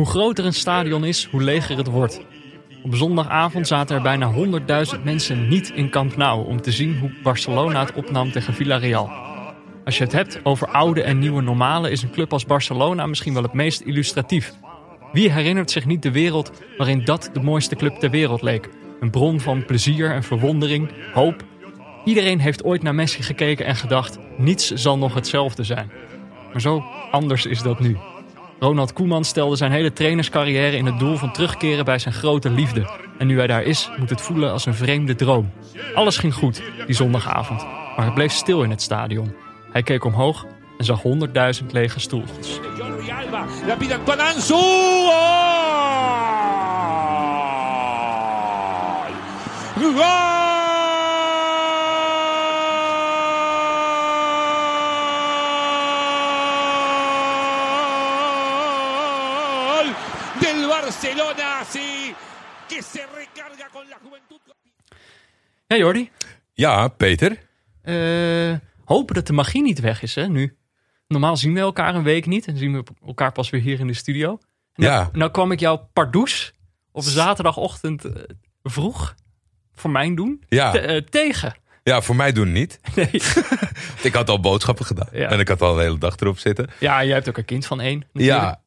Hoe groter een stadion is, hoe leger het wordt. Op zondagavond zaten er bijna 100.000 mensen niet in Camp Nou om te zien hoe Barcelona het opnam tegen Villarreal. Als je het hebt over oude en nieuwe normalen, is een club als Barcelona misschien wel het meest illustratief. Wie herinnert zich niet de wereld waarin dat de mooiste club ter wereld leek? Een bron van plezier en verwondering, hoop. Iedereen heeft ooit naar Messi gekeken en gedacht: niets zal nog hetzelfde zijn. Maar zo anders is dat nu. Ronald Koeman stelde zijn hele trainerscarrière in het doel van terugkeren bij zijn grote liefde. En nu hij daar is, moet het voelen als een vreemde droom. Alles ging goed die zondagavond, maar het bleef stil in het stadion. Hij keek omhoog en zag 100.000 lege stoeltjes. Barcelona, sí, que se recarga con la juventud. Ja, Jordi. Ja, Peter. Eh, hopen dat de magie niet weg is, hè, nu. Normaal zien we elkaar een week niet en zien we elkaar pas weer hier in de studio. En Ja. Nou, nou kwam ik jou pardoes op zaterdagochtend eh, vroeg, voor mijn doen, Ja. te- eh, tegen. Ja, voor mij doen niet. Nee. Ik had al boodschappen gedaan. Ja. En ik had al een hele dag erop zitten. Ja, jij hebt ook een kind van één. natuurlijk. Ja,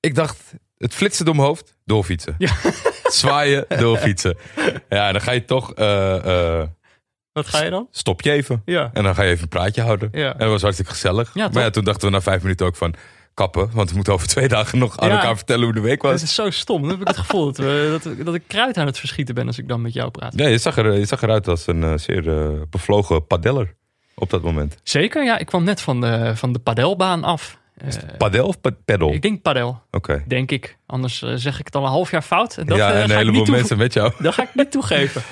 ik dacht, het flitsen door mijn hoofd, doorfietsen. Ja. Zwaaien, doorfietsen. Ja, en dan ga je toch, eh, eh, Wat ga je dan? stop je even. Ja. En dan ga je even een praatje houden. Ja. En dat was hartstikke gezellig. Ja, maar ja, toen dachten we na vijf minuten ook van kappen. Want we moeten over twee dagen nog aan Ja. elkaar vertellen hoe de week Het was. is zo stom. Dan heb ik het gevoel dat, we, dat, dat ik kruid aan het verschieten ben als ik dan met jou praat. Ja, je zag, er, je zag eruit als een eh, zeer bevlogen padeller op dat moment. Zeker, ja. Ik kwam net van de, van de padelbaan af. Eh, Padel of pedal? ik denk padel, Oké. denk ik. Anders eh, zeg ik het al een half jaar fout. En dat, ja, eh, en ga een heleboel mensen met jou. Dat ga ik niet toegeven.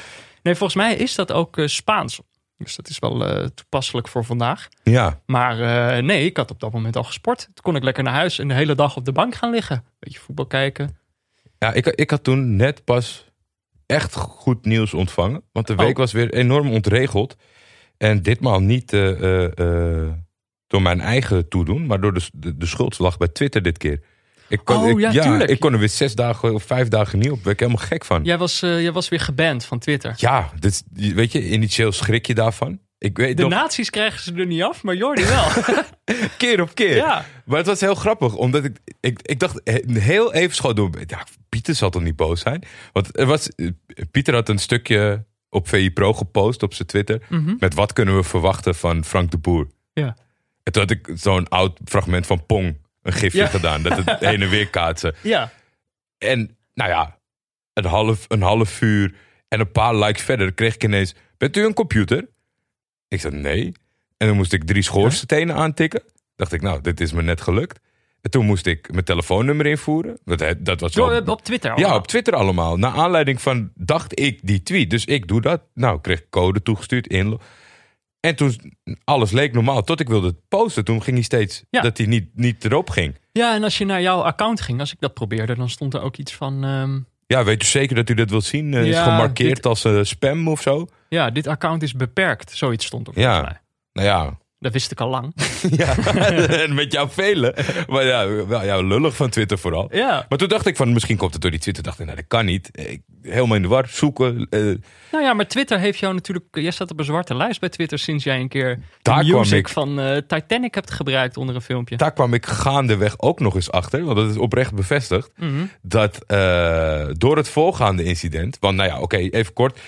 Nee, volgens mij is dat ook eh, Spaans. Dus dat is wel eh, toepasselijk voor vandaag. Ja, Maar eh, nee, ik had op dat moment al gesport. Toen kon ik lekker naar huis en de hele dag op de bank gaan liggen. Beetje voetbal kijken. Ja, ik, ik had toen net pas echt goed nieuws ontvangen. Want de Oh. week was weer enorm ontregeld. En ditmaal niet eh, eh, eh, door mijn eigen toedoen, maar door de, de, de schuld lag bij Twitter dit keer. Ik kon, Oh, ik, ja, tuurlijk. ik kon er weer zes dagen of vijf dagen niet op. Daar ben ik helemaal gek van. Ja, Jij was, eh, jij was weer geband van Twitter. dit, weet je, initieel schrik je daarvan. Ik weet De nog, nazi's krijgen ze er niet af, maar Jordi wel. keer op keer. ja. Maar het was heel grappig, omdat ik, ik, ik dacht heel even schoot door. Ja, Pieter zal toch niet boos zijn? Want er was, Pieter had een stukje op VI Pro gepost op zijn Twitter. Mhm. Met wat kunnen we verwachten van Frank de Boer? Ja. En toen had ik zo'n oud fragment van Pong, een gifje Ja. gedaan. Dat het heen en weer kaatsen. Ja. En nou ja, een half, een half uur en een paar likes verder kreeg ik ineens... Bent u een computer? Ik zei nee. En dan moest ik drie schoorstenen aantikken. Dacht ik, nou, dit is me net gelukt. En toen moest ik mijn telefoonnummer invoeren. Dat, dat was wel... op Twitter Ja, allemaal. op Twitter allemaal. Naar aanleiding van, dacht ik, die tweet. Dus ik doe dat. Nou, ik kreeg code toegestuurd, inlog. En toen, alles leek normaal. Tot ik wilde het posten. Toen ging hij steeds, Ja. dat hij niet, niet erop ging. Ja, en als je naar jouw account ging, als ik dat probeerde, dan stond er ook iets van... ehm, Ja, weet u zeker dat u dit wilt zien? Eh, is Ja, gemarkeerd dit- als eh, spam of zo? ja, dit account is beperkt. Zoiets stond er Ja. volgens mij. Nou ja, Dat wist ik al lang. ja. en met jou velen. Maar ja, wel, ja, lullig van Twitter vooral. ja. Maar toen dacht ik van, misschien komt het door die Twitter. Dacht ik, nou, dat kan niet. Ik, helemaal in de war, zoeken. eh, Nou ja, maar Twitter heeft jou natuurlijk... Jij staat op een zwarte lijst bij Twitter sinds jij een keer Daar de kwam music ik. van eh, Titanic hebt gebruikt onder een filmpje. daar kwam ik gaandeweg ook nog eens achter. Want dat is oprecht bevestigd. Mhm. Dat eh, door het voorgaande incident. Want nou ja, oké, even kort.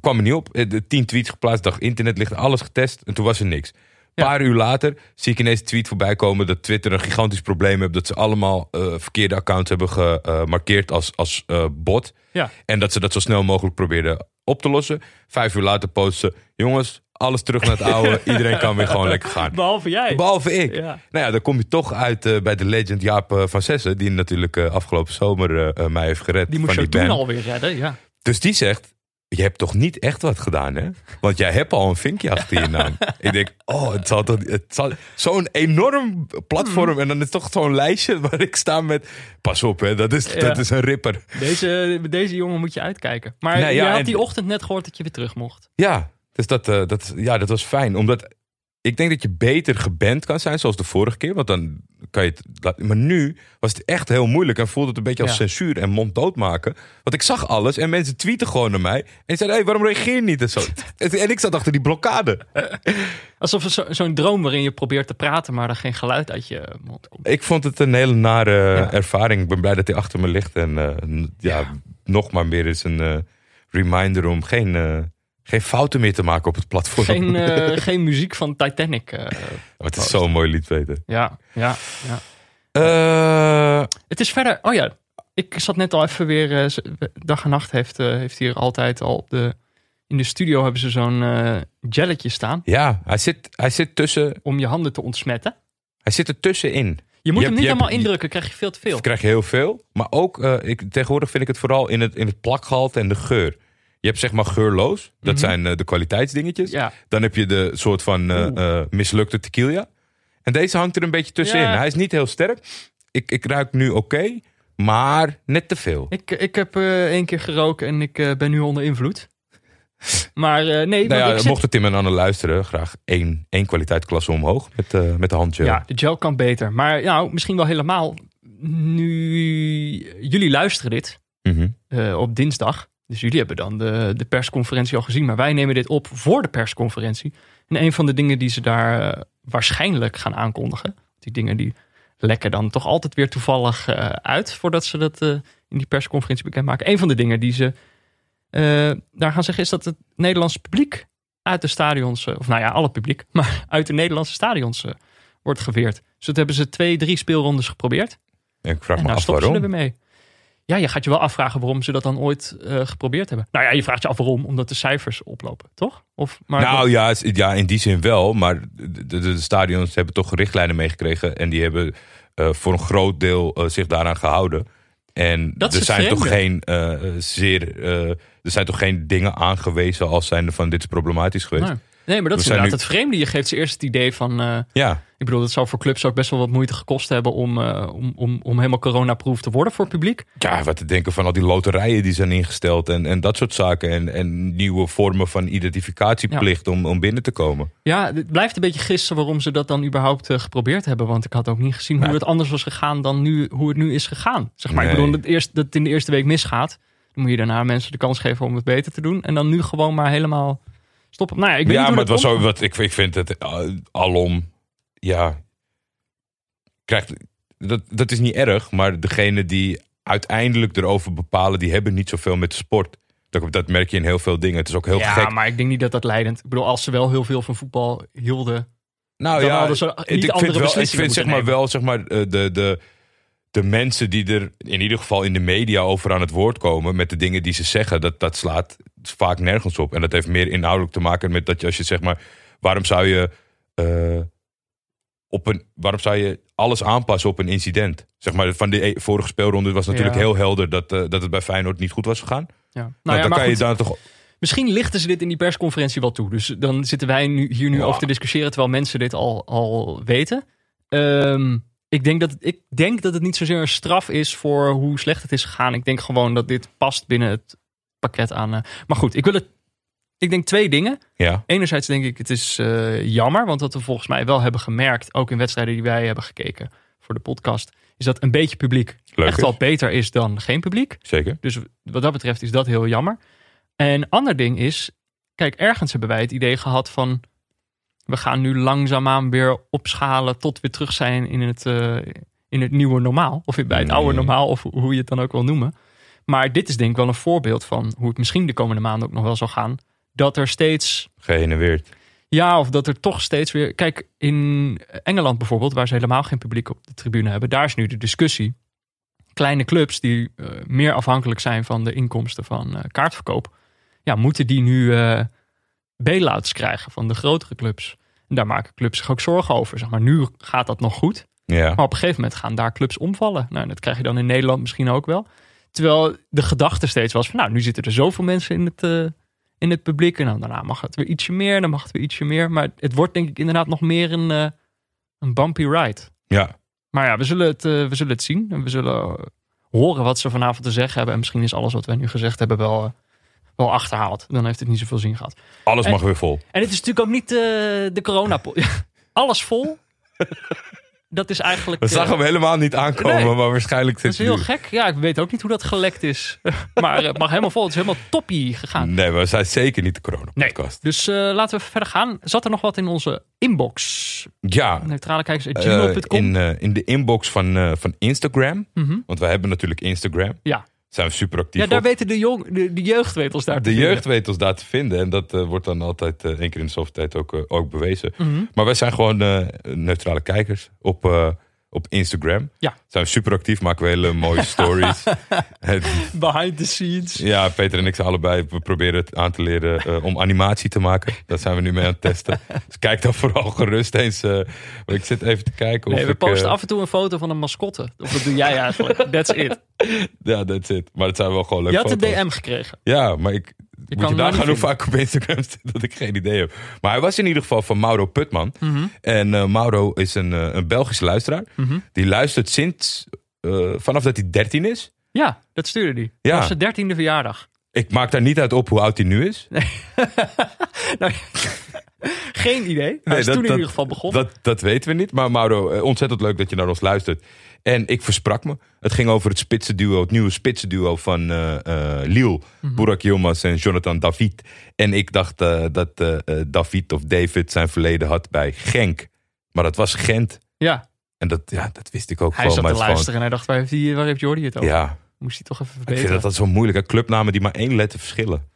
kwam er niet op. De tien tweets geplaatst. Dacht internet ligt alles getest. En toen was er niks. Een paar uur later zie ik ineens een tweet voorbij komen dat Twitter een gigantisch probleem heeft. Dat ze allemaal eh, verkeerde accounts hebben gemarkeerd als, als eh, bot. Ja. En dat ze dat zo snel mogelijk probeerden op te lossen. Vijf uur later posten ze: jongens, alles terug naar het oude. Iedereen kan weer gewoon lekker gaan. Behalve jij. Behalve ik. Ja. Nou ja, dan kom je toch uit eh, bij de legend Jaap van Sessen. Die natuurlijk afgelopen zomer mij heeft gered. Die moest je toen alweer redden, ja. Dus die zegt, je hebt toch niet echt wat gedaan, hè? Want jij hebt al een vinkje achter je naam. ik denk, oh, het zal toch... Het zal, zo'n enorm platform en dan is toch zo'n lijstje waar ik sta met... Pas op, hè, dat is, Ja. dat is een ripper. Deze, deze jongen moet je uitkijken. Maar Nee, je ja, had en- die ochtend net gehoord dat je weer terug mocht. Ja, dus dat, eh, dat, ja, dat was fijn. Omdat ik denk dat je beter geband kan zijn zoals de vorige keer. Want dan kan je het. Maar nu was het echt heel moeilijk. En voelde het een beetje als Ja. censuur en monddood maken. Want ik zag alles en mensen tweeten gewoon naar mij. En zeiden: hey, waarom reageer je niet? En, zo. en ik zat achter die blokkade. Alsof er zo- zo'n droom waarin je probeert te praten, maar er geen geluid uit je mond komt. Ik vond het een hele nare Ja. ervaring. Ik ben blij dat hij achter me ligt. En eh, Ja. nog maar meer is een eh, reminder om geen, eh, geen fouten meer te maken op het platform. Geen, eh, geen muziek van Titanic. eh, Oh, het is zo'n mooi lied, Peter. ja, ja, ja. Eh, Het is verder. Oh ja, ik zat net al even weer. dag en nacht heeft, heeft hier altijd al op de. In de studio hebben ze zo'n gelletje staan ja, hij zit, hij zit tussen. om je handen te ontsmetten. Hij zit er tussenin. Je moet Je hem hebt- niet helemaal hebt- indrukken, krijg je veel te veel. Krijg je heel veel. Maar ook, ik, tegenwoordig vind ik het vooral in het, in het plakgehalte en de geur. Je hebt zeg maar geurloos. Dat Mhm. zijn eh, de kwaliteitsdingetjes. Ja, Dan heb je de soort van eh, eh, mislukte tequila. En deze hangt er een beetje tussenin. Ja. Hij is niet heel sterk. Ik, ik ruik nu oké, maar net te veel. ik, ik heb één keer geroken en ik ben nu onder invloed. Maar nee, Nou ja, ik zit- mochten Tim en Anne luisteren, graag één, één kwaliteitsklasse omhoog met, met de handgel. Ja, de gel kan beter. Maar nou, misschien wel helemaal. Nu jullie luisteren dit Mhm. op dinsdag. Dus jullie hebben dan de, de persconferentie al gezien. Maar wij nemen dit op voor de persconferentie. En een van de dingen die ze daar eh, waarschijnlijk gaan aankondigen. Die dingen die lekken dan toch altijd weer toevallig eh, uit. Voordat ze dat eh, in die persconferentie bekendmaken. Een van de dingen die ze daar gaan zeggen is dat het Nederlandse publiek uit de stadions. of nou ja, alle publiek. Maar uit de Nederlandse stadions wordt geweerd. Dus dat hebben ze twee, drie speelrondes geprobeerd. Ik vraag En me af stoppen ze er waarom. weer mee. Ja, je gaat je wel afvragen waarom ze dat dan ooit eh, geprobeerd hebben. Nou ja, je vraagt je af waarom, omdat de cijfers oplopen, toch? Of, maar Nou ja, ja, in die zin wel. Maar de, de, de stadions hebben toch richtlijnen meegekregen. En die hebben eh, voor een groot deel eh, zich daaraan gehouden. En Dat er zijn toch geen zeer. er zijn toch geen dingen aangewezen als zijnde van dit is problematisch geweest. Nee, maar dat is inderdaad nu- het vreemde. Je geeft ze eerst het idee van... eh, Ja, ik bedoel, het zou voor clubs ook best wel wat moeite gekost hebben... om, eh, om, om, om helemaal coronaproof te worden voor publiek. ja, wat te denken van al die loterijen die zijn ingesteld. En, en dat soort zaken. En, en nieuwe vormen van identificatieplicht om, om binnen te komen. Ja, het blijft een beetje gissen waarom ze dat dan überhaupt eh, geprobeerd hebben. Want ik had ook niet gezien hoe het anders was gegaan dan nu, hoe het nu is gegaan. Zeg maar, ik bedoel, dat, het eerst, dat het in de eerste week misgaat. Dan moet je daarna mensen de kans geven om het beter te doen. En dan nu gewoon maar helemaal stoppen. Nou ja, ik weet ja, niet maar het was zo. Wat, ik, ik vind het uh, alom. Ja. Krijgt, dat, dat is niet erg. Maar degene die uiteindelijk erover bepalen. die hebben niet zoveel met sport. Dat, dat merk je in heel veel dingen. Het is ook heel ja, gek. maar ik denk niet dat dat leidend... Ik bedoel, als ze wel heel veel van voetbal hielden... Nou Dan ja, ik andere vind, wel, ik vind zeg maar wel zeg maar, eh, de, de, de mensen die er in ieder geval in de media over aan het woord komen met de dingen die ze zeggen, dat, dat slaat vaak nergens op. En dat heeft meer inhoudelijk te maken met dat je als je zeg maar, waarom zou je eh, op een, waarom zou je alles aanpassen op een incident? Zeg maar, van de e- vorige speelronde was natuurlijk Ja. heel helder dat, eh, dat het bij Feyenoord niet goed was gegaan. Ja. Nou, Nou, ja, dan kan je daar toch. Misschien lichten ze dit in die persconferentie wel toe. Dus dan zitten wij nu, hier nu Ja. over te discussiëren... terwijl mensen dit al, al weten. Ehm, ik, denk dat het, ik denk dat het niet zozeer een straf is voor hoe slecht het is gegaan. Ik denk gewoon dat dit past binnen het pakket aan... eh, maar goed, ik wil het... Ik denk twee dingen. Ja, Enerzijds denk ik, het is eh, jammer, want wat we volgens mij wel hebben gemerkt, ook in wedstrijden die wij hebben gekeken voor de podcast, is dat een beetje publiek leuk. echt is. wel beter is dan geen publiek. Zeker. Dus wat dat betreft is dat heel jammer. En ander ding is, kijk, ergens hebben wij het idee gehad van, we gaan nu langzaamaan weer opschalen tot we terug zijn in het, eh, in het nieuwe normaal. Of bij het oude normaal, of hoe je het dan ook wil noemen. Maar dit is denk ik wel een voorbeeld van hoe het misschien de komende maanden ook nog wel zal gaan. Dat er steeds weer. ja, of dat er toch steeds weer. Kijk, in Engeland bijvoorbeeld, waar ze helemaal geen publiek op de tribune hebben, daar is nu de discussie. Kleine clubs die eh, meer afhankelijk zijn van de inkomsten van eh, kaartverkoop, ja, moeten die nu bailouts krijgen van de grotere clubs. En daar maken clubs zich ook zorgen over. Zeg maar, nu gaat dat nog goed. Ja. Maar op een gegeven moment gaan daar clubs omvallen. Nou, dat krijg je dan in Nederland misschien ook wel. Terwijl de gedachte steeds was van, nou, nu zitten er zoveel mensen in het, eh, in het publiek. En dan daarna mag het weer ietsje meer, dan mag het weer ietsje meer. Maar het wordt denk ik inderdaad nog meer een, eh, een bumpy ride. ja. Maar ja, we zullen, het, eh, we zullen het zien. En we zullen horen wat ze vanavond te zeggen hebben. En misschien is alles wat wij nu gezegd hebben wel, wel achterhaalt. Dan heeft het niet zoveel zin gehad. Alles En- mag weer vol. En het is natuurlijk ook niet eh, de corona. Alles vol. Dat is eigenlijk. We eh, zagen hem helemaal niet aankomen, nee. maar waarschijnlijk dat is heel gek. Ja, ik weet ook niet hoe dat gelekt is. maar het mag helemaal vol. Het is helemaal toppie gegaan. Nee, we zijn zeker niet de Nee. corona-podcast. Dus eh, laten we verder gaan. Zat er nog wat in onze inbox? Ja, Neutrale kijkers eh, gmail.com. in, eh, in de inbox van, eh, van Instagram. Mhm. Want wij hebben natuurlijk Instagram. Ja. Zijn we super actief ja, daar op. weten de, jong, de, de jeugd weet ons daar te De vinden. jeugd weet ons daar te vinden. En dat eh, wordt dan altijd eh, één keer in de zoveel tijd ook, eh, ook bewezen. Mhm. Maar wij zijn gewoon neutrale kijkers op, op Instagram. Ja. Zijn super actief, maken we hele mooie stories. Behind the scenes. ja, Peter en ik zijn allebei. We proberen het aan te leren eh, om animatie te maken. Dat zijn we nu mee aan het testen. Dus kijk dan vooral gerust eens. eh, ik zit even te kijken of Nee, we ik... posten eh, af en toe een foto van een mascotte. Of dat doe jij eigenlijk. That's it. Ja, that's it. Maar het zijn wel gewoon leuke Je had foto's. DM gekregen. Ja, maar ik... moet kan je hem daar nou gaan hoe vaak op Instagram zit dat ik geen idee heb. Maar hij was in ieder geval van Mauro Putman. Mhm. En eh, Mauro is een, eh, een Belgische luisteraar. Mhm. Die luistert sinds... eh, vanaf dat hij 13 is. Ja, dat stuurde hij. Ja. Dat was zijn dertiende verjaardag. Ik maak daar niet uit op hoe oud hij nu is. Nou, geen idee. Hij Nee, is dat- toen in dat- ieder geval begonnen. Dat, dat weten we niet. Maar Mauro, eh, ontzettend leuk dat je naar ons luistert. En ik versprak me. Het ging over het spitsenduo, het nieuwe spitsenduo van Lille. Mhm. Burak Yilmaz en Jonathan David. En ik dacht dat David of David zijn verleden had bij Genk. Maar dat was Gent. ja, En dat, ja, dat wist ik ook hij gewoon. zat maar te luisteren en hij dacht, waar heeft, die, waar heeft Jordi het over? Ja, Moest hij toch even ik vind verbeteren. dat dat zo moeilijk. Clubnamen die maar één letter verschillen.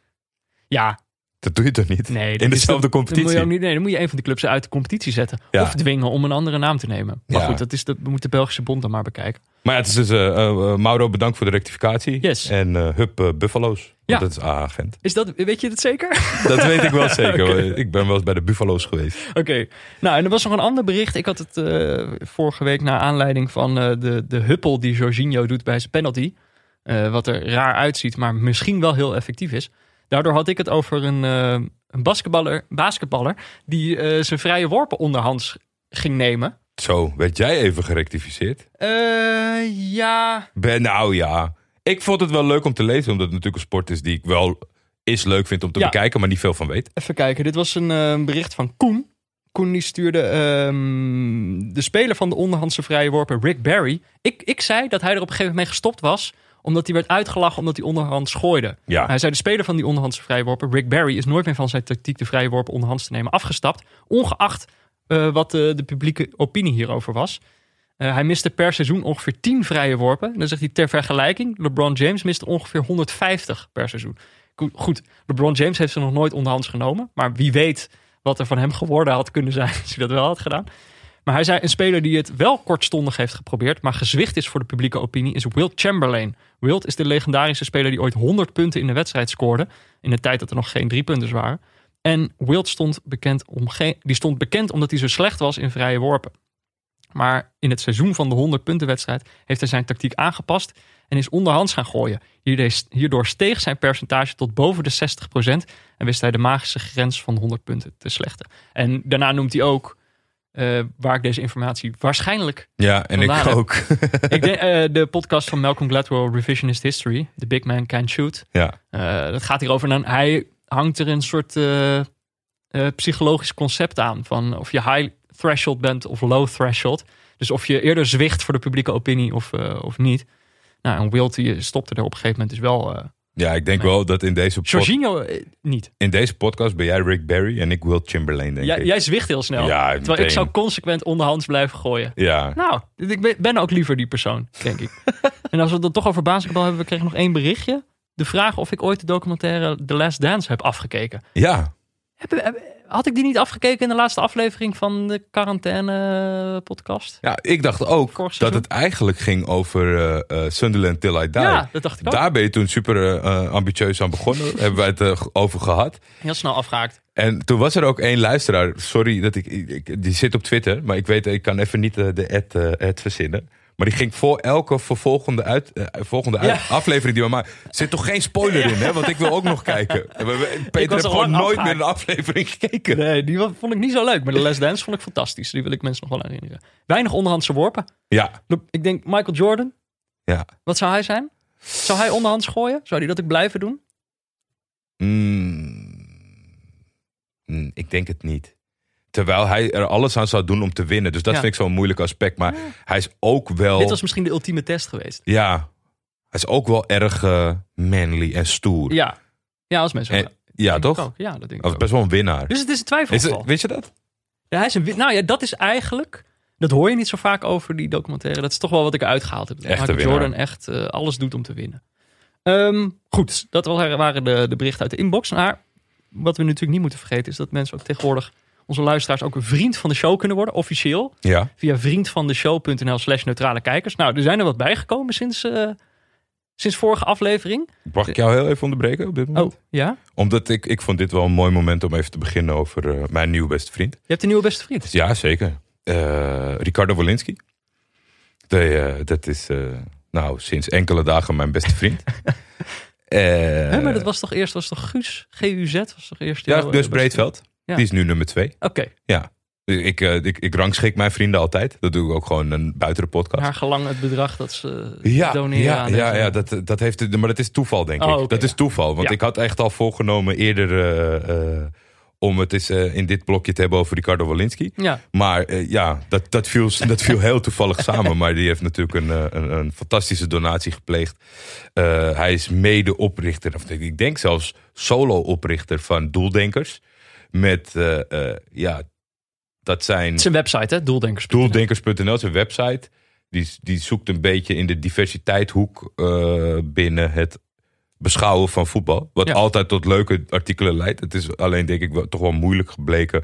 Ja, Dat doe je toch niet? nee. In dezelfde dan- Dan moet, competitie. je ook niet, nee, dan moet je een van de clubs uit de competitie zetten. Ja. Of dwingen om een andere naam te nemen. Maar Ja. goed, dat is de, we moeten de Belgische bond dan maar bekijken. Maar ja, het is dus, eh, eh, eh, Mauro, bedankt voor de rectificatie. Yes. En eh Hup Buffalo's. Ja. dat is A-agent. Is dat, weet je dat zeker? Dat weet ik wel zeker. Ik ben wel eens bij de Buffalo's geweest. Oké. Nou, en er was nog een ander bericht. Ik had het vorige week naar aanleiding van de, de huppel die Jorginho doet bij zijn penalty. Wat er raar uitziet, maar misschien wel heel effectief is. Daardoor had ik het over een, eh, een basketballer, basketballer die eh, zijn vrije worpen onderhands ging nemen. Zo, werd jij even gerectificeerd? Eh, ja. Ben, nou ja. Ik vond het wel leuk om te lezen, omdat het natuurlijk een sport is die ik wel is leuk vind om te Ja. bekijken, maar niet veel van weet. Even kijken, dit was een bericht van Koen. Koen die stuurde ehm, de speler van de onderhandse vrije worpen, Rick Barry. Ik, ik zei dat hij er op een gegeven moment mee gestopt was, omdat hij werd uitgelachen omdat hij onderhands gooide. Ja. Hij zei de speler van die onderhandse vrije worpen, Rick Barry, is nooit meer van zijn tactiek de vrije worpen onderhands te nemen afgestapt. Ongeacht eh, wat de, de publieke opinie hierover was. Eh, hij miste per seizoen ongeveer 10 vrije worpen. Dan zegt hij ter vergelijking, LeBron James miste ongeveer 150 per seizoen. Go- Goed, LeBron James heeft ze nog nooit onderhands genomen. Maar wie weet wat er van hem geworden had kunnen zijn als hij dat wel had gedaan. Maar hij zei, een speler die het wel kortstondig heeft geprobeerd, maar gezwicht is voor de publieke opinie, is Wilt Chamberlain. Wilt is de legendarische speler die ooit 100 punten in de wedstrijd scoorde. In de tijd dat er nog geen drie punters waren. En Wilt stond bekend, om die stond bekend omdat hij zo slecht was in vrije worpen. Maar in het seizoen van de 100 punten wedstrijd heeft hij zijn tactiek aangepast en is onderhands gaan gooien. Hierdoor steeg zijn percentage tot boven de 60% en wist hij de magische grens van 100 punten te slechten. En daarna noemt hij ook eh, waar ik deze informatie waarschijnlijk. Ja, en ik ook. ik denk, eh, de podcast van Malcolm Gladwell, Revisionist History, The Big Man Can't Shoot. ja. Eh, dat gaat hierover. En hij hangt er een soort psychologisch concept aan. Van of je high threshold bent of low threshold. Dus of je eerder zwicht voor de publieke opinie of, of niet. Nou, en Wilt die stopte er op een gegeven moment dus wel. Ja, ik denk wel dat in deze, pod- Jorginho eh, niet. in deze podcast ben jij Rick Barry en ik Will Chamberlain, denk Jij, ik. jij zwicht heel snel. Ja, terwijl ik zou consequent onderhands blijven gooien. Ja, Nou, ik ben- ben ook liever die persoon, denk ik. en als we het dan toch over basketbal hebben, we kregen nog één berichtje. De vraag of ik ooit de documentaire The Last Dance heb afgekeken. ja. Heb- heb- Had ik die niet afgekeken in de laatste aflevering van de quarantaine podcast? ja, ik dacht ook dat het eigenlijk ging over eh, eh, Sunderland Till I Die. Ja, dat dacht ik ook. Daar ben je toen super eh, eh, ambitieus aan begonnen. hebben wij het eh, over gehad. Heel snel afgehaakt. En toen was er ook één luisteraar. Sorry dat ik, ik- Die zit op Twitter. Maar ik weet, ik kan even niet eh, de ad, eh, ad verzinnen. Maar die ging voor elke vervolgende, uit, eh, volgende uit- Ja. aflevering die we maken. Zit toch geen spoiler in, hè? Want ik wil ook nog kijken. Peter heeft gewoon nooit meer een aflevering gekeken. Nee, die vond ik niet zo leuk. Maar de Last Dance vond ik fantastisch. Die wil ik mensen nog wel herinneren. Weinig onderhandse worpen. Ja, Ik denk Michael Jordan. ja. Wat zou hij zijn? Zou hij onderhands gooien? Zou hij dat ook blijven doen? Mm, mm, ik denk het niet. Terwijl hij er alles aan zou doen om te winnen. Dus dat Ja. vind ik zo'n moeilijk aspect. Maar hij is ook wel... Dit was misschien de ultieme test geweest. Ja, hij is ook wel erg eh, manly en stoer. Ja, ja als mensen. Ja, toch? Ja, dat denk ik Of best wel een winnaar. Dus het is een het, weet je dat? Ja, hij is een, nou ja, dat is eigenlijk. Dat hoor je niet zo vaak over die documentaire. Dat is toch wel wat ik eruit gehaald heb. Dat Michael. Jordan echt eh, alles doet om te winnen. Ehm, goed, dat wa- waren de, de berichten uit de inbox. Maar wat we natuurlijk niet moeten vergeten is dat mensen ook tegenwoordig, onze luisteraars, ook een vriend van de show kunnen worden, officieel. Ja. Via vriendvandeshow.nl slash neutrale kijkers. Nou, er zijn er wat bijgekomen sinds, eh, sinds vorige aflevering. Mag ik jou heel even onderbreken op dit moment? Oh, ja? Omdat ik, ik vond dit wel een mooi moment om even te beginnen over eh, mijn nieuwe beste vriend. Je hebt een nieuwe beste vriend. Ja, zeker. Eh, Ricardo eh, dat is nou sinds enkele dagen mijn beste vriend. Hè, maar dat was toch eerst, was toch Guus? GUZ was toch eerst? ja, dus Breedveld. Ja. Die is nu nummer twee. Oké, Ja. Ik, eh, ik, ik rangschik mijn vrienden altijd. Dat doe ik ook gewoon een buiten de podcast. haar gelang het bedrag dat ze Ja, doneren ja, aan ja, ja dat, dat heeft, maar dat is toeval, denk Oh, ik. dat is toeval. Want Ja. ik had echt al voorgenomen eerder eh, eh, om het eens in dit blokje te hebben over Ricardo Walensky. Ja, Maar ja, dat, dat, viel, dat viel heel toevallig samen. Maar die heeft natuurlijk een, een, een fantastische donatie gepleegd. Hij is mede-oprichter, of ik denk zelfs solo-oprichter van Doeldenkers. Met, eh, ja, dat zijn het is een website hè, doeldenkers. doeldenkers.nl, zijn website. Die, die zoekt een beetje in de diversiteithoek eh, binnen het beschouwen van voetbal. Wat Ja. altijd tot leuke artikelen leidt. Het is alleen denk ik wel, toch wel moeilijk gebleken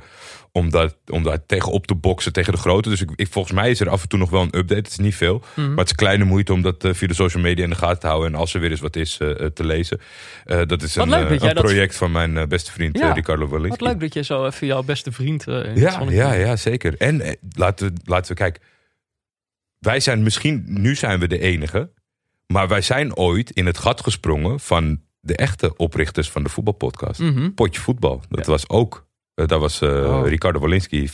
om daar, om daar tegenop te boksen tegen de grote. Dus ik, ik, volgens mij is er af en toe nog wel een update. Het is niet veel. Mhm. Maar het is kleine moeite om dat eh, via de social media in de gaten te houden. En als er weer eens wat is eh, eh, te lezen. Dat is Wat een, dat dat- project van mijn beste vriend Ja. Ricardo. Wat leuk dat je zo even jouw beste vriend Ja, ja, ja, zeker. En eh, laten, we, laten we kijken. Wij zijn misschien, nu zijn we de enige. Maar wij zijn ooit in het gat gesprongen van de echte oprichters van de voetbalpodcast. Mhm. Potje voetbal. Dat was ook, daar was eh, Oh. Ricardo Walensky 50%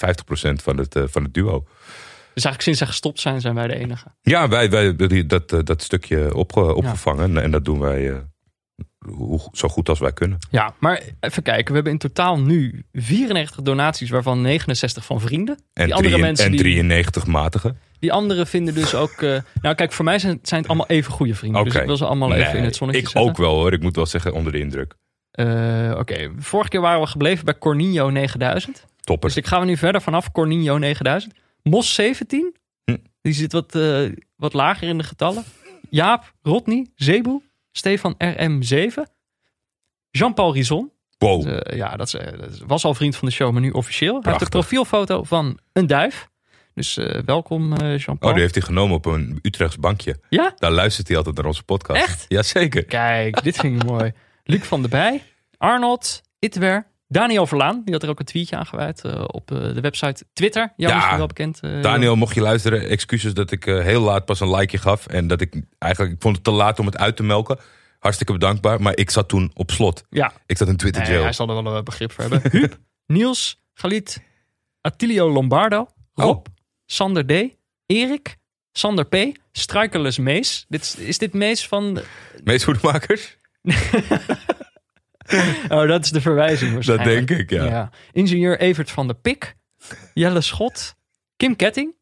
van het, eh, van het duo. Dus eigenlijk sinds zij gestopt zijn, zijn wij de enige. Ja, wij, wij hebben dat, eh, dat stukje opge- opgevangen. En dat doen wij eh, hoe, zo goed als wij kunnen. Ja, maar even kijken. We hebben in totaal nu 94 donaties, waarvan 69 van vrienden. En, Die andere mensen en die- 93 matige. Die anderen vinden dus ook... eh, nou kijk, voor mij zijn, zijn het allemaal even goede vrienden. Dus Oké. ik wil ze allemaal even in het zonnetje ik zetten. ook wel hoor. Ik moet wel zeggen onder de indruk. Eh, Oké, vorige keer waren we gebleven bij Cornino 9000. Topper. Dus ik ga we nu verder vanaf Cornino 9000. Mos 17. Hm. Die zit wat, eh, wat lager in de getallen. Jaap, Rodney, Zebu, Stefan RM7. Jean-Paul Rison. Wow. Eh, ja, dat, is, dat is- was al vriend van de show, maar nu officieel. Hij heeft een profielfoto van een duif. Dus welkom eh, Oh, Jean-Paul. die heeft hij genomen op een Utrechts bankje. Ja? Daar luistert hij altijd naar onze podcast. Echt? Jazeker. Kijk, dit vind ik mooi. Luc van der Bij, Arnold, Itwer, Daniel Verlaan. Die had er ook een tweetje aan gewijd eh, op eh, de website Twitter. Jou Ja, misschien wel bekend. eh, Daniel, mocht je luisteren, excuses dat ik heel laat pas een likeje gaf. En dat ik eigenlijk, ik vond het te laat om het uit te melken. Hartstikke bedankbaar. Maar ik zat toen op slot. Ja, Ik zat in Twitter nee, jail. hij zal er wel een begrip voor hebben. Huub, Niels, Galit, Attilio Lombardo, Rob, Sander D, Erik, Sander P, Strikerless Mees. Dit, is- dit Mees van... Meest goedmakers? Oh, dat is de verwijzing Dat waarschijnlijk. denk ik, ja. Ja. Ingenieur Evert van der Pik, Jelle Schot, Kim Ketting,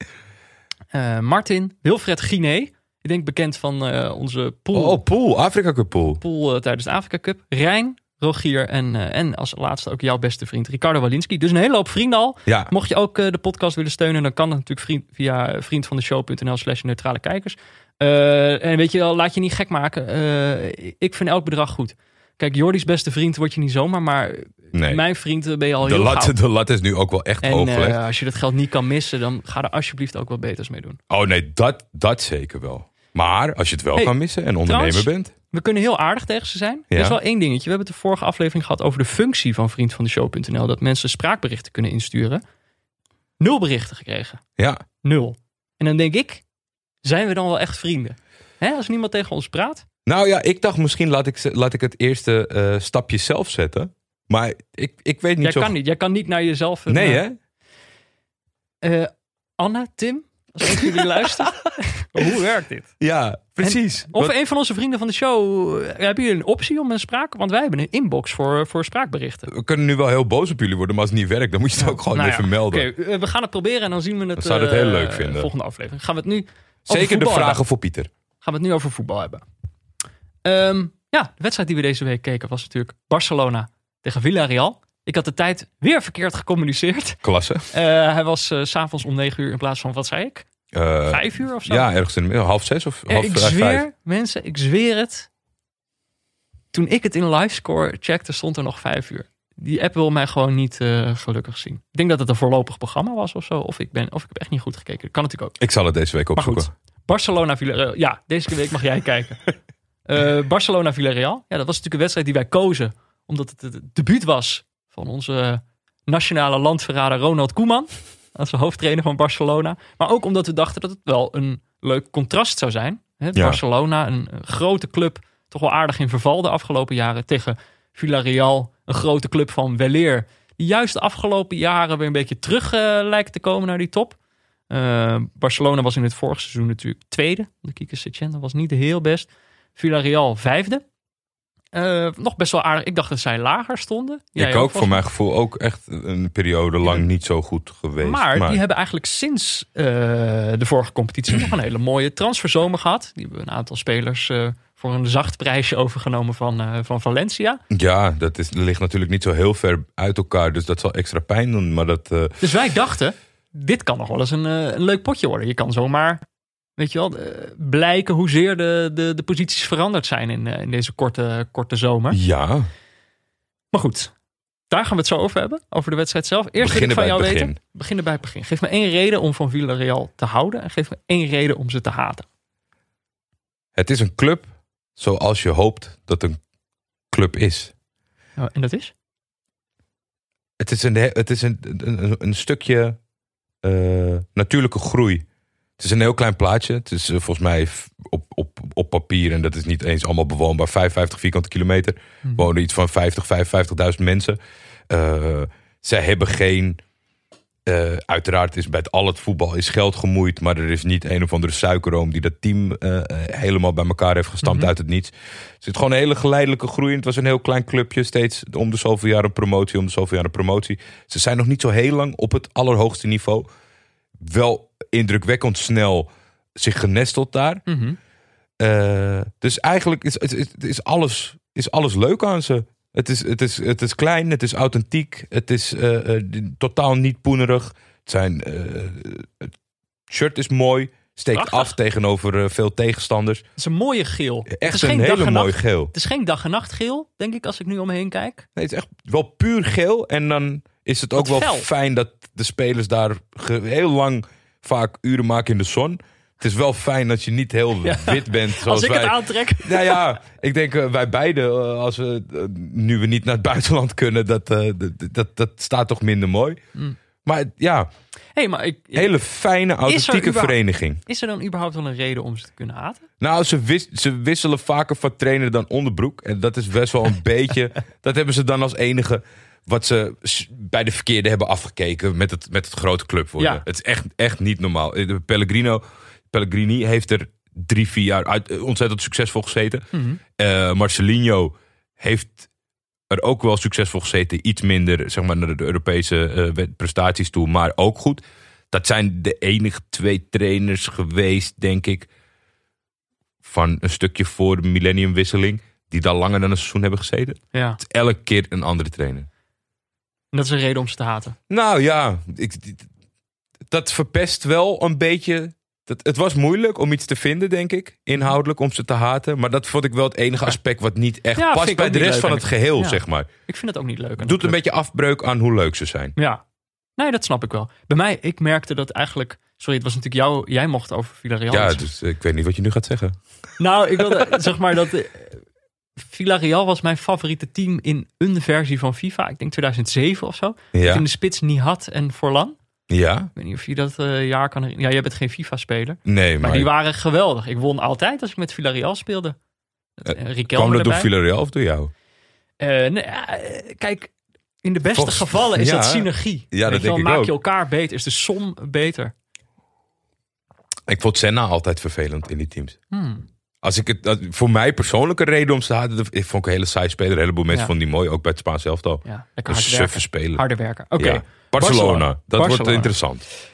eh, Martin, Wilfred Guiné. Ik denk bekend van eh, onze pool, Oh, pool. Afrika Cup pool. pool eh, tijdens de Afrika Cup. Rijn, Rogier en, en als laatste ook jouw beste vriend Ricardo Walinski. Dus een hele hoop vrienden al. Ja. Mocht je ook de podcast willen steunen, dan kan dat natuurlijk vriend, via vriendvandeshow.nl slash neutrale kijkers. Eh, en weet je wel, laat je niet gek maken. Eh, ik vind elk bedrag goed. Kijk, Jordi's beste vriend word je niet zomaar, maar Nee. mijn vriend ben je al De heel lat, de lat is nu ook wel echt hoog eh, als je dat geld niet kan missen, dan ga er alsjeblieft ook wat beters mee doen. Oh nee, dat, dat zeker wel. Maar als je het wel Hey, kan missen en ondernemer trouwens- bent. We kunnen heel aardig tegen ze zijn. Er Ja. is wel één dingetje. We hebben het de vorige aflevering gehad over de functie van vriendvandeshow.nl. Dat mensen spraakberichten kunnen insturen. Nul berichten gekregen. Ja. Nul. En dan denk ik, zijn we dan wel echt vrienden? Hè, als niemand tegen ons praat? Nou ja, ik dacht misschien laat ik, laat ik het eerste eh, stapje zelf zetten. Maar ik, ik weet niet Jij zo... kan niet. Jij kan niet naar jezelf... een, Nee eh, hè? eh, Anna, Tim, als van jullie luistert. Hoe werkt dit? Ja, precies. Of Wat- een van onze vrienden van de show, eh, hebben jullie een optie om een spraak? Want wij hebben een inbox voor, voor spraakberichten. we kunnen nu wel heel boos op jullie worden, maar als het niet werkt, dan moet je het ook gewoon Nou ja, even melden. Oké, eh, we gaan het proberen en dan zien we het. We zouden het heel eh, leuk vinden. Volgende aflevering. Gaan we het nu. Zeker de vragen hebben. voor Pieter. Gaan we het nu over voetbal hebben. Ehm, ja, de wedstrijd die we deze week keken was natuurlijk Barcelona tegen Villarreal. Ik had de tijd weer verkeerd gecommuniceerd. Klasse. Eh, hij was s s'avonds om 9 uur in plaats van, wat zei ik? Eh, Vijf uur of zo? ja, ergens in de middag, half zes of half ik vijf. zweer, mensen, ik zweer het. Toen ik het in livescore checkte, stond er nog vijf uur. Die app wil mij gewoon niet eh, gelukkig zien. Ik denk dat het een voorlopig programma was of zo. Of ik, ben, of ik heb echt niet goed gekeken. Dat kan natuurlijk ook. Ik zal het deze week Maar opzoeken. goed, Barcelona Villarreal. Ja, deze week mag jij kijken. Eh, Barcelona Villarreal. Ja, dat was natuurlijk een wedstrijd die wij kozen. Omdat het het debuut was van onze nationale landverrader Ronald Koeman. Als hoofdtrainer van Barcelona. Maar ook omdat we dachten dat het wel een leuk contrast zou zijn. Hè, Ja. Barcelona, een, een grote club. Toch wel aardig in verval de afgelopen jaren. Tegen Villarreal, een grote club van weleer. Die juist de afgelopen jaren weer een beetje terug eh, lijkt te komen naar die top. Uh, Barcelona was in het vorige seizoen natuurlijk tweede. De Kike Setien, was niet heel best. Villarreal vijfde. Uh, nog best wel aardig. Ik dacht dat zij lager stonden. Jij ik ook, voor mijn gevoel, ook echt een periode lang ja. niet zo goed geweest. Maar, maar, die hebben eigenlijk sinds uh, de vorige competitie nog een hele mooie transferzomer gehad. Die hebben een aantal spelers uh, voor een zacht prijsje overgenomen van, uh, van Valencia. Ja, dat is, ligt natuurlijk niet zo heel ver uit elkaar. Dus dat zal extra pijn doen. Maar dat, uh, Dus wij dachten, dit kan nog wel eens een, uh, een leuk potje worden. Je kan zomaar, weet je wel, blijken hoezeer de, de, de posities veranderd zijn in, in deze korte, korte zomer. Ja. Maar goed, daar gaan we het zo over hebben. Over de wedstrijd zelf. Eerst wil ik van jou weten. Beginnen bij het begin. Geef me één reden om van Villarreal te houden. En geef me één reden om ze te haten. Het is een club zoals je hoopt dat een club is. Oh, en dat is? Het is een, het is een, een, een stukje uh, natuurlijke groei. Het is een heel klein plaatje. Het is uh, volgens mij op, op, op papier, en dat is niet eens allemaal bewoonbaar, 55 vierkante kilometer. Hmm. Wonen iets van 50, 55.000 mensen. Uh, zij hebben geen. Uh, uiteraard is bij het, al het voetbal is geld gemoeid, maar er is niet een of andere suikerroom die dat team uh, helemaal bij elkaar heeft gestampt mm -hmm. uit het niets. Er zit gewoon een hele geleidelijke groei. Het was een heel klein clubje, steeds om de zoveel jaar een promotie, om de zoveel jaar een promotie. Ze zijn nog niet zo heel lang op het allerhoogste niveau. Wel indrukwekkend snel zich genesteld daar. Mm -hmm. uh, dus eigenlijk is, is, is, alles, is alles leuk aan ze. Het is, het, is, het is klein, het is authentiek, het is uh, uh, totaal niet poenerig. Het, zijn, uh, het shirt is mooi, steekt Prachtig. af tegenover veel tegenstanders. Het is een mooie geel. Echt het is een geen hele dag en mooie nacht, geel. Het is geen dag en nacht geel, denk ik, als ik nu om me heen kijk. Nee, het is echt wel puur geel. En dan is het ook Wat wel fel. fijn dat de spelers daar heel lang vaak uren maken in de zon. Het is wel fijn dat je niet heel Ja. wit bent zoals Als ik wij. het aantrek. Nou ja, ik denk eh, wij beiden, eh, als we eh, nu we niet naar het buitenland kunnen, dat, dat, dat, staat toch minder mooi. Mm. Maar ja, hey, maar ik, ik- hele fijne, authentieke vereniging. is er dan überhaupt wel een reden om ze te kunnen haten? Nou, ze, wis- ze wisselen vaker van trainer dan onderbroek. En dat is best wel een beetje. Dat hebben ze dan als enige. Wat ze bij de verkeerde hebben afgekeken met het, met het grote club worden. Ja. Het is echt, echt niet normaal. De Pellegrino, Pellegrini heeft er drie, vier jaar uit, eh, ontzettend succesvol gezeten. Eh, Marcelinho heeft er ook wel succesvol gezeten. Iets minder zeg maar, naar de Europese eh, prestaties toe, maar ook goed. Dat zijn de enige twee trainers geweest, denk ik, van een stukje voor de millenniumwisseling, die daar langer dan een seizoen hebben gezeten. Ja. Het is elke keer een andere trainer. En dat is een reden om ze te haten. Nou ja, ik, dat verpest wel een beetje. Dat, het was moeilijk om iets te vinden, denk ik, inhoudelijk, om ze te haten. Maar dat vond ik wel het enige aspect wat niet echt Ja, vind past ik bij ook de niet rest leuk van het geheel, Ja. zeg maar. Ik vind het ook niet leuk. de Doet een beetje afbreuk aan hoe leuk ze zijn. Ja. Nee, dat snap ik wel. Bij mij, ik merkte dat eigenlijk... Sorry, het was natuurlijk jou... Jij mocht over Villarreal. Ja, dus ik weet niet wat je nu gaat zeggen. Nou, ik wilde zeg maar dat. eh, Villarreal was mijn favoriete team in een versie van FIFA. Ik denk 2007 of zo. Ja, Toen de spits Nihat en Forlan. Ja? Ik weet niet of je dat eh, jaar kan herinneren. Ja, jij bent geen FIFA-speler. nee, Maar, maar, die waren geweldig. Ik won altijd als ik met Villarreal speelde. Uh, Riquelme kwam dat door erbij. Villarreal of door jou? Eh, nee, eh, kijk, in de beste Volgens- gevallen is ja. dat synergie. Ja, dat wel, denk ik maak ook. je elkaar beter, is de som beter. Ik vond Senna altijd vervelend in die teams. Hmm. Als ik het, dat- voor mij persoonlijke reden om te haten, dat- ik vond ik een hele saai speler. Een heleboel mensen Ja. vonden die mooi, ook bij het Spaans elftal. Ja, suffe werken. speler. Harder werken. Oké. Ja. Barcelona, Barcelona. dat wordt interessant.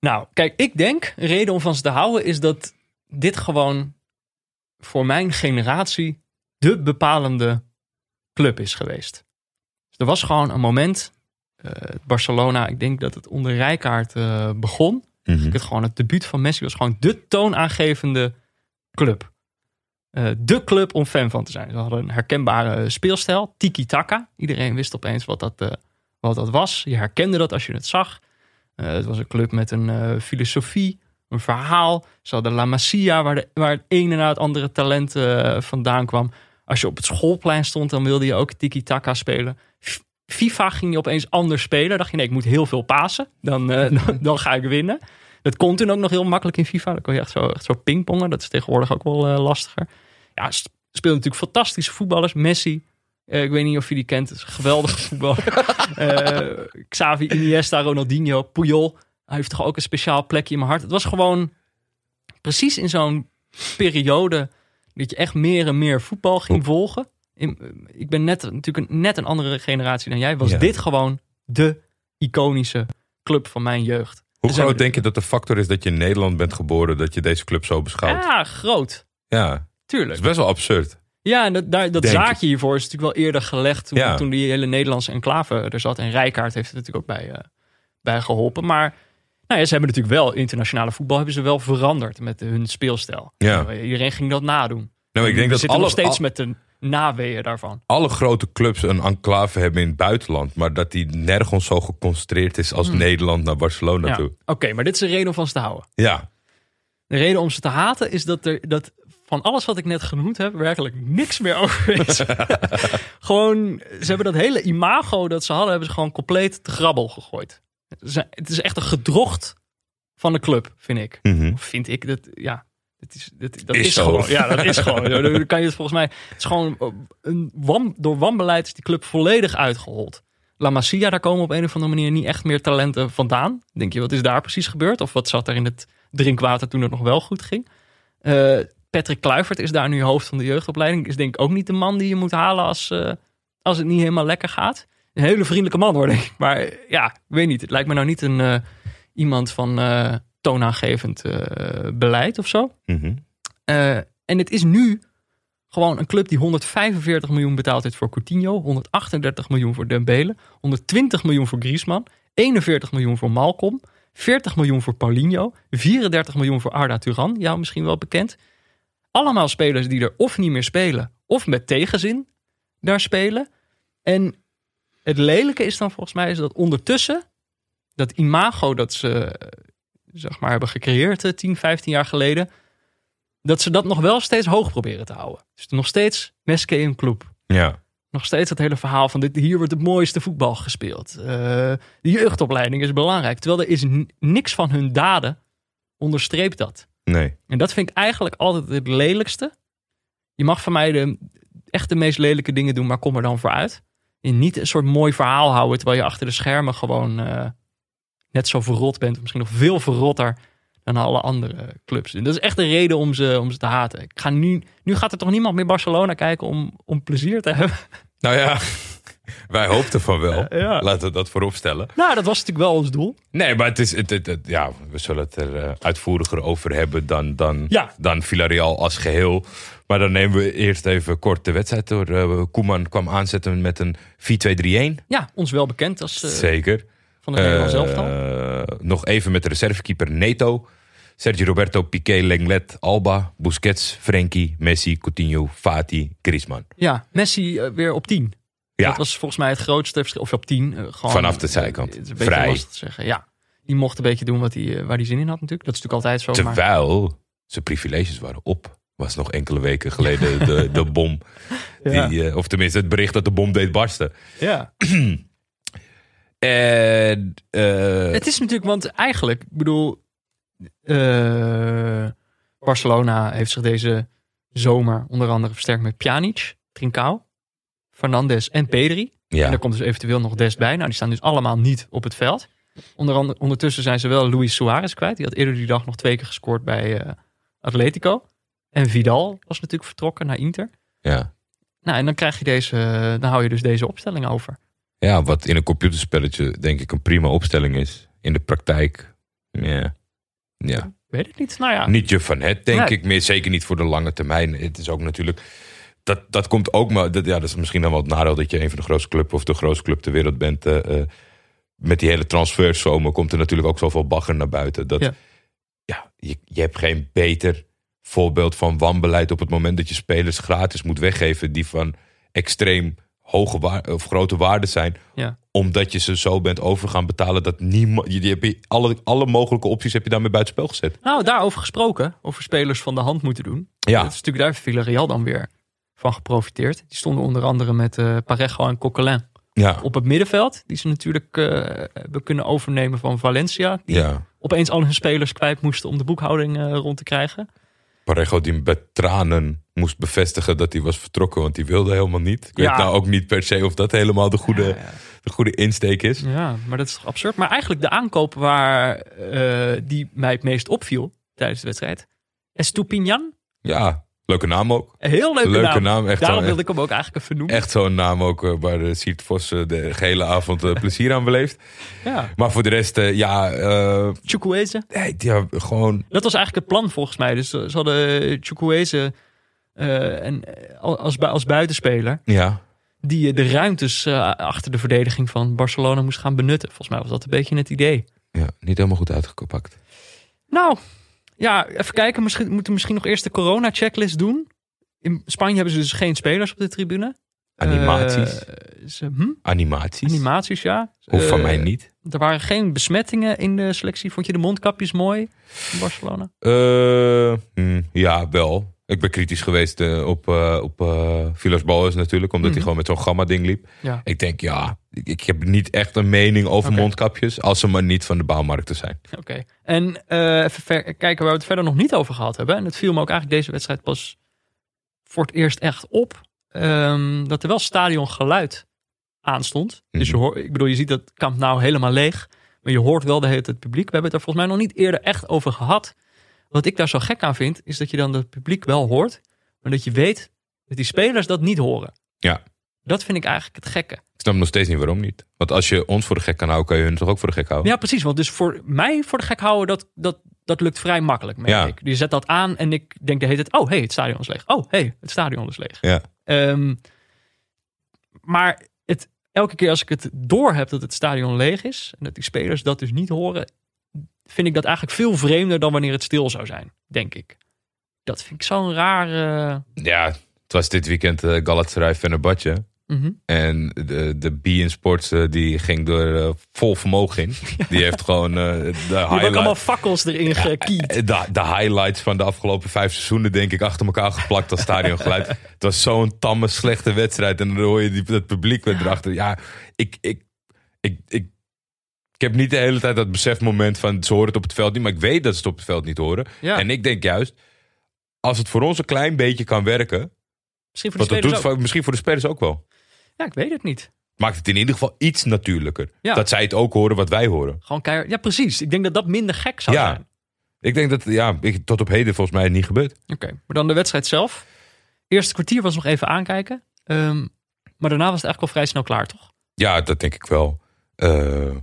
Nou, kijk, ik denk, een reden om van ze te houden is dat dit gewoon voor mijn generatie de bepalende club is geweest. Dus er was gewoon een moment, eh, Barcelona, ik denk dat het onder Rijkaard eh, begon. Mhm. Het, gewoon, het debuut van Messi was gewoon de toonaangevende club. Eh, de club om fan van te zijn. Ze hadden een herkenbare speelstijl, tiki-taka. Iedereen wist opeens wat dat, wat dat was. Je herkende dat als je het zag. Eh, het was een club met een eh, filosofie, een verhaal. Ze hadden La Masia, waar, waar het ene na het andere talent eh, vandaan kwam. Als je op het schoolplein stond, dan wilde je ook tiki-taka spelen. FIFA ging je opeens anders spelen. dacht je, nee, ik moet heel veel pasen. Dan, dan, dan ga ik winnen. Dat kon toen ook nog heel makkelijk in FIFA. Dan kon je echt zo, echt zo pingpongen. Dat is tegenwoordig ook wel lastiger. Ja, sp- speelden natuurlijk fantastische voetballers. Messi, eh, ik weet niet of je die kent. Het is een geweldige voetballer. Eh, Xavi, Iniesta, Ronaldinho, Puyol. Hij heeft toch ook een speciaal plekje in mijn hart. Het was gewoon precies in zo'n periode dat je echt meer en meer voetbal ging volgen. In, ik ben net, natuurlijk een, net een andere generatie dan jij. Was Ja. dit gewoon de iconische club van mijn jeugd. Hoe groot denk je dat de factor is dat je in Nederland bent geboren, dat je deze club zo beschouwt? Ja, groot. Ja, Tuurlijk. is best wel absurd. Ja, en dat, zaakje hiervoor is natuurlijk wel eerder gelegd toen, Ja. toen die hele Nederlandse enclave er zat. En Rijkaard heeft er natuurlijk ook bij, eh, bij geholpen. Maar nou ja, ze hebben natuurlijk wel, internationale voetbal hebben ze wel veranderd met hun speelstijl. Ja. Iedereen ging dat nadoen. Nou, ik denk We dat zitten alle, nog steeds al- met de naweeën daarvan. alle grote clubs een enclave hebben in het buitenland, maar dat die nergens zo geconcentreerd is als Nederland naar Barcelona Hmm. Ja. toe. Oké, maar dit is een reden om van ze te houden. Ja, De reden om ze te haten is dat er dat van alles wat ik net genoemd heb, werkelijk niks meer over is. gewoon, ze hebben dat hele imago dat ze hadden, hebben ze gewoon compleet te grabbel gegooid. Het is echt een gedrocht van de club, vind ik. Of vind ik dat, ja. Dat is, dat, dat Is gewoon. Ja, dat is gewoon. Dan kan je het volgens mij. Het is gewoon een wan, door wanbeleid is die club volledig uitgehold. La Masia, daar komen op een of andere manier niet echt meer talenten vandaan. Denk je, wat is daar precies gebeurd? Of wat zat er in het drinkwater toen het nog wel goed ging? Eh, Patrick Kluivert is daar nu hoofd van de jeugdopleiding. Is denk ik ook niet de man die je moet halen als, eh, als het niet helemaal lekker gaat. Een hele vriendelijke man hoor, denk ik. Maar eh, ja, ik weet niet. Het lijkt me nou niet een eh, iemand van toonaangevend beleid of zo. Mhm. En het is nu gewoon een club die 145 miljoen betaald heeft voor Coutinho, 138 miljoen voor Dembele, 120 miljoen voor Griezmann, 41 miljoen voor Malcolm, 40 miljoen voor Paulinho, 34 miljoen voor Arda Turan, jou misschien wel bekend. Allemaal spelers die er of niet meer spelen, of met tegenzin daar spelen. En het lelijke is dan volgens mij is dat ondertussen dat imago dat ze eh, zeg maar hebben gecreëerd eh, 10, 15 jaar geleden, dat ze dat nog wel steeds hoog proberen te houden. Dus nog steeds Meske in club. ja. Nog steeds dat hele verhaal van dit, hier wordt het mooiste voetbal gespeeld. Eh, de jeugdopleiding is belangrijk. Terwijl er is niks van hun daden onderstreept dat. Nee. En dat vind ik eigenlijk altijd het lelijkste. Je mag van mij de, echt de meest lelijke dingen doen, maar kom er dan voor uit. En niet een soort mooi verhaal houden, terwijl je achter de schermen gewoon eh, net zo verrot bent. Of misschien nog veel verrotter dan alle andere clubs. En dat is echt de reden om ze, om ze te haten. Ik ga nu, nu gaat er toch niemand meer Barcelona kijken om, om plezier te hebben? Nou ja, wij hoopten van wel. Ja. Laten we dat voorop stellen. Nou, dat was natuurlijk wel ons doel. Nee, maar het is, het, het- het- ja, we zullen het er eh, uitvoeriger over hebben dan, dan, Ja. dan Villarreal als geheel. Maar dan nemen we eerst even kort de wedstrijd door. Eh, Koeman kwam aanzetten met een 4-2-3-1. Ja, ons wel bekend als eh, Zeker. van de Nederlands Eh, elftal. nog even met de reservekeeper Neto. Sergio Roberto, Piqué, Lenglet, Alba, Busquets, Frenkie, Messi, Coutinho, Fati, Griezmann. Ja, Messi weer op 10. Ja, Dat was volgens mij het grootste verschil. Of op 10. eh, gewoon, Vanaf de eh, zijkant. het is een beetje Vrij. lastig te zeggen. Ja, die mocht een beetje doen wat hij, eh, waar hij zin in had natuurlijk. Dat is natuurlijk altijd zo. Maar, terwijl zijn privileges waren op. Was nog enkele weken geleden de, de bom. Ja. Die, of tenminste het bericht dat de bom deed barsten. ja. En, Het is natuurlijk, want eigenlijk, ik bedoel, Barcelona heeft zich deze zomer onder andere versterkt met Pjanic, Trincao, Fernandes en Pedri. En ja, er komt dus eventueel nog Dest bij. Nou, die staan dus allemaal niet op het veld. Onder andere, ondertussen zijn ze wel Luis Suarez kwijt. Die had eerder die dag nog twee keer gescoord bij eh, Atletico. En Vidal was natuurlijk vertrokken naar Inter. Ja. Nou, en dan krijg je deze, dan hou je dus deze opstelling over. ja, wat in een computerspelletje denk ik een prima opstelling is. In de praktijk, ja. ja. Weet ik niet. Nou ja, Niet je van het, denk Nee. ik meer. Zeker niet voor de lange termijn. Het is ook natuurlijk. Dat, dat komt ook maar. Dat, ja, dat is misschien dan wel het nadeel dat je een van de grootste club of de grootste club ter wereld bent. eh, eh, met die hele transferzomer komt er natuurlijk ook zoveel bagger naar buiten. Dat, Ja. ja. je, je hebt geen beter voorbeeld van wanbeleid op het moment dat je spelers gratis moet weggeven die van extreem hoge of grote waarde zijn. Ja. Omdat je ze zo bent over gaan betalen dat niemand. Je, alle, alle mogelijke opties heb je daarmee buitenspel gezet. nou, daarover gesproken. Over spelers van de hand moeten doen. Ja. Dat is natuurlijk daar Villarreal dan weer van geprofiteerd. Die stonden onder andere met eh Parejo en Coquelin Ja. op het middenveld. Die ze natuurlijk eh, hebben kunnen overnemen van Valencia. Die ja. opeens al hun spelers kwijt moesten om de boekhouding eh, rond te krijgen. Parejo die met tranen moest bevestigen dat hij was vertrokken, want hij wilde helemaal niet. Ik Ja. weet nou ook niet per se of dat helemaal de goede, Ja. De goede insteek is. Ja, maar dat is toch absurd. Maar eigenlijk de aankoop waar die mij het meest opviel tijdens de wedstrijd. Estupinian. Ja, leuke naam ook. Heel leuke, Leuke naam. naam, echt Daarom wilde ik hem ook eigenlijk even noemen. Echt zo'n naam ook eh, waar de Siert Vos eh, de gehele avond eh, plezier aan beleeft. Ja. Maar voor de rest, ja, Chukwueze. nee, ja, gewoon... Dat was eigenlijk het plan volgens mij. Dus ze hadden Chukwueze en, als, als buitenspeler. Ja, Die de ruimtes achter de verdediging van Barcelona moest gaan benutten. Volgens mij was dat een beetje het idee. ja, niet helemaal goed uitgepakt. Nou, ja, even kijken. Misschien, we moeten misschien nog eerst de corona-checklist doen. In Spanje hebben ze dus geen spelers op de tribune. Animaties. Eh, ze, hm? Animaties. Animaties, ja. Hoeft van Eh, mij niet. Er waren geen besmettingen in de selectie. Vond je de mondkapjes mooi in Barcelona? Eh, hm, ja, wel. Ik ben kritisch geweest eh, op, eh op eh Villas Boas natuurlijk, omdat Mhm. hij gewoon met zo'n gamma-ding liep. Ja. Ik denk, ja, ik, ik heb niet echt een mening over mondkapjes, als ze maar niet van de bouwmarkten zijn. Oké. En eh, even ver- kijken waar we het verder nog niet over gehad hebben. En het viel me ook eigenlijk deze wedstrijd pas voor het eerst echt op. ehm, dat er wel stadiongeluid aanstond. Dus je Mhm. hoort, ik bedoel, je ziet dat kamp nou helemaal leeg. Maar je hoort wel de hele tijd het publiek. We hebben het er volgens mij nog niet eerder echt over gehad. Wat ik daar zo gek aan vind, is dat je dan het publiek wel hoort. Maar dat je weet dat die spelers dat niet horen. Ja. Dat vind ik eigenlijk het gekke. Ik snap nog steeds niet waarom niet. Want als je ons voor de gek kan houden, kan je hun toch ook voor de gek houden? Ja, precies. Want dus voor mij voor de gek houden, dat, dat, dat lukt vrij makkelijk, merk Ja. ik. Je zet dat aan en ik denk de hele tijd, oh, hey, het stadion is leeg. Oh, hey, het stadion is leeg. Ja. Ehm, maar het, elke keer als ik het door heb dat het stadion leeg is... en dat die spelers dat dus niet horen... vind ik dat eigenlijk veel vreemder dan wanneer het stil zou zijn, denk ik. Dat vind ik zo'n raar... eh, Ja, het was dit weekend uh, Galatasaray Fenerbahce. mhm. En de, de B in Sports eh, die ging door eh, vol vermogen in. Die heeft gewoon eh, de, Die hebben ook highlight- allemaal fakkels erin gekiet. de, de highlights van de afgelopen vijf seizoenen, denk ik, achter elkaar geplakt als stadiongeluid. het was zo'n tamme, slechte wedstrijd. En dan hoor je die, dat publiek weer erachter. Ja, ik, ik, ik, ik, ik heb niet de hele tijd dat besefmoment van ze horen het op het veld niet. Maar ik weet dat ze het op het veld niet horen. Ja. En ik denk juist, als het voor ons een klein beetje kan werken. Misschien voor de spelers doet, ook. voor- misschien voor de spelers ook wel. Ja, ik weet het niet. Maakt het in ieder geval iets natuurlijker. Ja. Dat zij het ook horen wat wij horen. Gewoon keihard. Ja, precies. Ik denk dat dat minder gek zou Ja. zijn. Ik denk dat, ja, ik, tot op heden volgens mij niet gebeurd. Oké, maar dan de wedstrijd zelf. Eerste kwartier was nog even aankijken. Ehm, maar daarna was het eigenlijk al vrij snel klaar, toch? Ja, dat denk ik wel. Eh,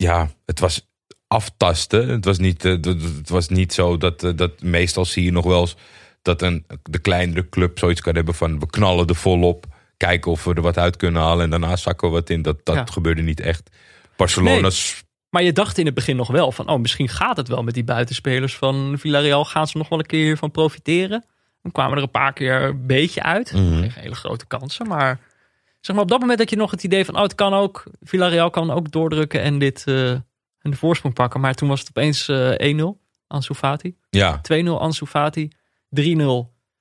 ja, het was aftasten. Het was niet, eh, het was niet zo dat, eh, dat meestal zie je nog wel eens dat een, de kleinere club zoiets kan hebben van we knallen er volop. Kijken of we er wat uit kunnen halen en daarna zakken we wat in. Dat, dat Ja. gebeurde niet echt. Barcelona's Maar je dacht in het begin nog wel van, oh, misschien gaat het wel met die buitenspelers van Villarreal. Gaan ze nog wel een keer hiervan profiteren? Dan kwamen er een paar keer een beetje uit. Mhm. Geen hele grote kansen, maar zeg maar op dat moment dat je nog het idee van, oh, het kan ook. Villarreal kan ook doordrukken en dit eh, en de voorsprong pakken. Maar toen was het opeens eh 1-0, Ansu Fati. Ja, 2-0 Ansu Fati. 3-0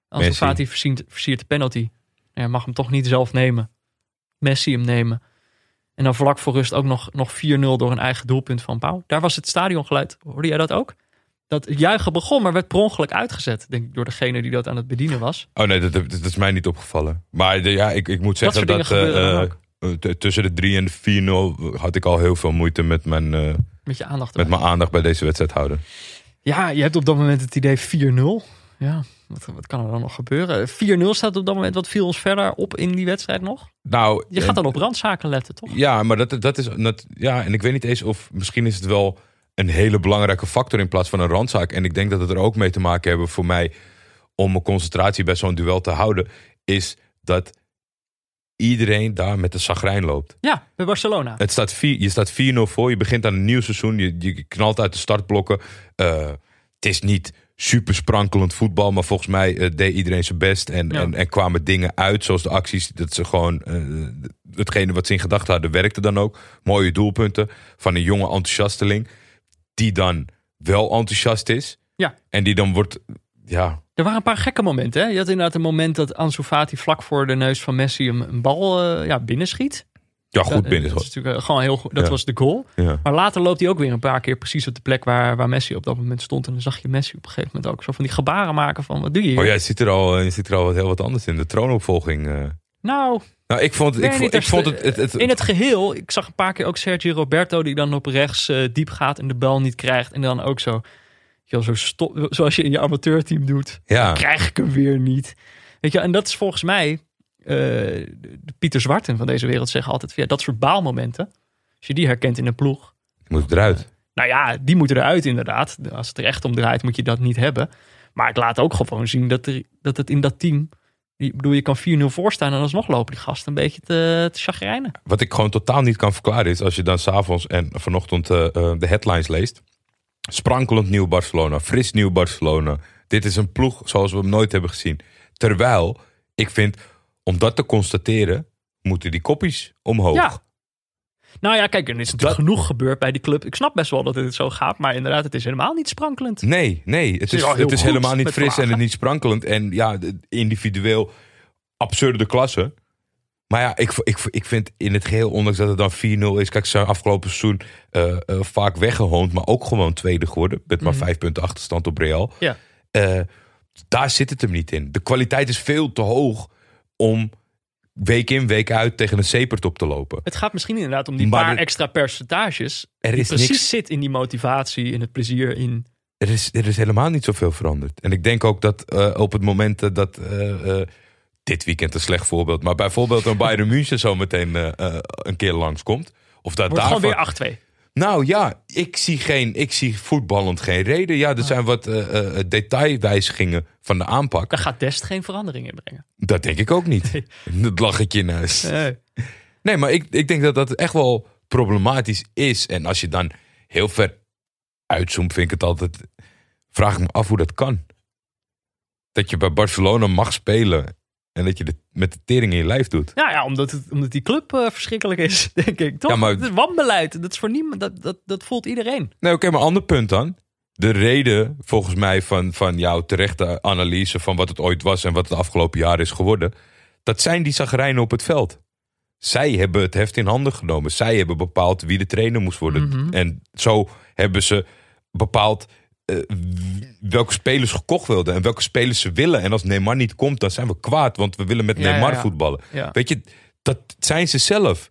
Ansu. Fati versiert, versiert de penalty. Ja, mag hem toch niet zelf nemen. Messi hem nemen. En dan vlak voor rust ook nog, nog 4-0 door een eigen doelpunt van Pauw. Daar was het stadiongeluid. Hoorde jij dat ook? Dat juichen begon, maar werd per ongeluk uitgezet. Denk ik door degene die dat aan het bedienen was. Oh nee, dat, dat is mij niet opgevallen. Maar de- ja, ik, ik moet zeggen dat, eh, eh, tussen de 3 en de 4-0 had ik al heel veel moeite met mijn, eh, Met je aandacht met mijn aandacht bij deze wedstrijd houden. Ja, je hebt op dat moment het idee 4-0. Ja, wat, wat kan er dan nog gebeuren? 4-0 staat op dat moment. Wat viel ons verder op in die wedstrijd nog? Nou, Je gaat dan op randzaken letten, toch? Ja, maar dat, dat is. Dat, ja, en ik weet niet eens of. Misschien is het wel een hele belangrijke factor in plaats van een randzaak. En ik denk dat het er ook mee te maken hebben voor mij. om mijn concentratie bij zo'n duel te houden. Is dat iedereen daar met de zagrijn loopt. Ja, bij Barcelona. Het staat vier, je staat 4-0 voor. Je begint aan een nieuw seizoen. Je, je knalt uit de startblokken. Eh, het is niet super sprankelend voetbal. Maar volgens mij eh, deed iedereen zijn best. En, Ja. en, en kwamen dingen uit. Zoals de acties. Dat ze gewoon. eh, hetgene wat ze in gedachten hadden, werkte dan ook. Mooie doelpunten. Van een jonge enthousiasteling. Die dan wel enthousiast is. Ja. En die dan wordt. Ja, Er waren een paar gekke momenten. Hè? Je had inderdaad een moment dat Ansu Fati vlak voor de neus van Messi een, een bal eh, ja, binnenschiet. ja goed Ja, binnen. Dat is natuurlijk eh, gewoon heel goed. Dat Ja. was de goal. Ja. Maar later loopt hij ook weer een paar keer precies op de plek waar, waar Messi op dat moment stond. En dan zag je Messi op een gegeven moment ook zo van die gebaren maken van wat doe je hier? Oh, jij ziet er al, je ziet er al wat, heel wat anders in. De troonopvolging. eh. Nou, Nou, ik vond, ik, vond, ik vond het, het, het- in het geheel, ik zag een paar keer ook Sergio Roberto die dan op rechts eh, diep gaat en de bal niet krijgt. En dan ook zo, zo stop, zoals je in je amateurteam doet. Ja. Krijg ik hem weer niet. Weet je, en dat is volgens mij, eh, de Pieter Zwarten van deze wereld zeggen altijd, ja, dat soort baalmomenten, als je die herkent in een ploeg. moet eruit. Nou ja, die moeten eruit inderdaad. Als het er echt om draait, moet je dat niet hebben. Maar het laat ook gewoon zien dat, er, dat het in dat team... Ik bedoel, je kan 4-0 voorstaan en alsnog lopen die gasten een beetje te, te chagrijnen. Wat ik gewoon totaal niet kan verklaren is als je dan s'avonds en vanochtend eh, eh, de headlines leest. Sprankelend nieuw Barcelona, fris nieuw Barcelona. Dit is een ploeg zoals we hem nooit hebben gezien. Terwijl ik vind, om dat te constateren, moeten die koppies omhoog. Ja. Nou ja, kijk, er is natuurlijk genoeg gebeurd bij die club. Ik snap best wel dat het zo gaat, maar inderdaad, het is helemaal niet sprankelend. Nee, nee, het is het is helemaal niet fris en niet sprankelend. En ja, individueel absurde klasse. Maar ja, ik, ik, ik vind in het geheel, ondanks dat het dan 4-0 is... Kijk, ze zijn afgelopen seizoen eh, eh, vaak weggehoond... maar ook gewoon tweede geworden. Met maar vijf punten achterstand op Real. Ja. Eh, daar zit het hem niet in. De kwaliteit is veel te hoog om week in, week uit... tegen een zepertop te lopen. Het gaat misschien inderdaad om die Maar paar extra percentages. Er die is precies niks zit in die motivatie, in het plezier, in... Er is, er is helemaal niet zoveel veranderd. En ik denk ook dat eh, op het moment dat. eh, eh, dit weekend een slecht voorbeeld. Maar bijvoorbeeld een Bayern München zo meteen een keer langskomt. Of dat Wordt gewoon daarvan... weer 8-2. Nou ja, ik zie, geen, ik zie voetballend geen reden. Ja, Ah. er zijn wat eh, eh, detailwijzigingen van de aanpak. Daar gaat Dest geen verandering in brengen. Dat denk ik ook niet. Dat lachetje in huis. Nee. Nee, maar ik, ik denk dat dat echt wel problematisch is. En als je dan heel ver uitzoomt, vind ik het altijd. Vraag ik me af hoe dat kan. Dat je bij Barcelona mag spelen. En dat je het met de tering in je lijf doet. Ja, ja omdat, het, omdat die club eh, verschrikkelijk is, denk ik. Toch? Ja, maar- Het is wanbeleid. Dat, is voor niemand, dat, dat, dat voelt iedereen. Nee, oké, maar ander punt dan. De reden, volgens mij, van, van jouw terechte analyse van wat het ooit was en wat het afgelopen jaar is geworden. Dat zijn die zagrijnen op het veld. Zij hebben het heft in handen genomen. Zij hebben bepaald wie de trainer moest worden. Mhm. En zo hebben ze bepaald eh, welke spelers gekocht wilden en welke spelers ze willen. En als Neymar niet komt, dan zijn we kwaad, want we willen met Ja, Neymar ja. voetballen. Weet je, dat zijn ze zelf.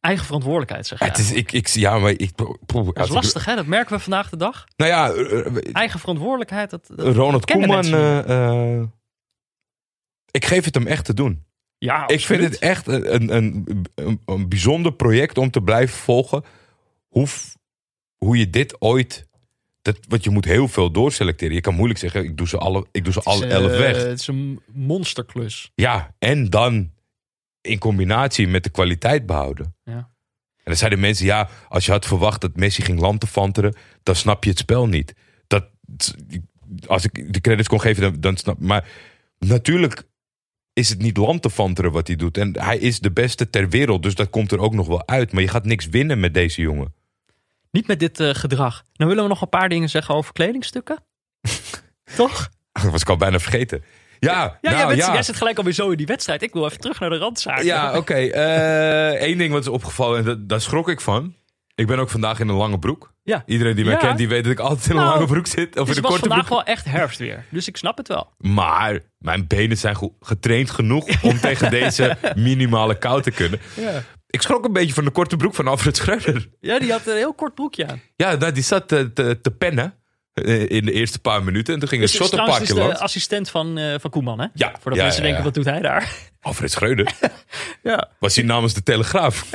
Eigen verantwoordelijkheid, zeg je. Het is, ik, ik, ja, maar ik, dat is lastig, hè? Dat merken we vandaag de dag. Nou ja, eh, eh, Eigen verantwoordelijkheid. Dat, dat Ronald Koeman, eh, ik geef het hem echt te doen. ja, Ik vind het echt een, een, een, een, bijzonder project om te blijven volgen. Hoe, hoe je dit ooit. Dat, want je moet heel veel doorselecteren. Je kan moeilijk zeggen, ik doe ze alle, ik doe ze alle elf weg. Het is een monsterklus. Ja, en dan in combinatie met de kwaliteit behouden. Ja. En dan zeiden mensen, ja, als je had verwacht dat Messi ging lantefanteren, dan snap je het spel niet. Dat, als ik de credits kon geven, dan, dan snap Maar natuurlijk is het niet lantefanteren wat hij doet. En hij is de beste ter wereld, dus dat komt er ook nog wel uit. Maar je gaat niks winnen met deze jongen. Niet met dit eh, gedrag. Dan willen we nog een paar dingen zeggen over kledingstukken. Toch? Ach, Dat was ik al bijna vergeten. Ja, Ja, nou, jij, bent- ja. jij zit gelijk alweer zo in die wedstrijd. Ik wil even terug naar de randzaken. Ja, oké. Eén ding wat is opgevallen, en dat, daar schrok ik van. Ik ben ook vandaag in een lange broek. Ja. Iedereen die mij Ja. kent, die weet dat ik altijd in een Nou, lange broek zit. Of in Het een was korte vandaag broek. wel echt herfstweer. Dus ik snap het wel. Maar mijn benen zijn getraind genoeg om tegen deze minimale kou te kunnen. Ja. Ik schrok een beetje van de korte broek van Alfred Schreuder. Ja, die had een heel kort broekje aan. Ja, nou, die zat te, te, te pennen eh, in de eerste paar minuten. En toen ging een Dus is trouwens dus shottenpakje de assistent van, eh, van Koeman, hè? Ja, Voordat ja, mensen ja, denken, wat doet hij daar? Alfred Schreuder. Ja, Was hij namens de Telegraaf?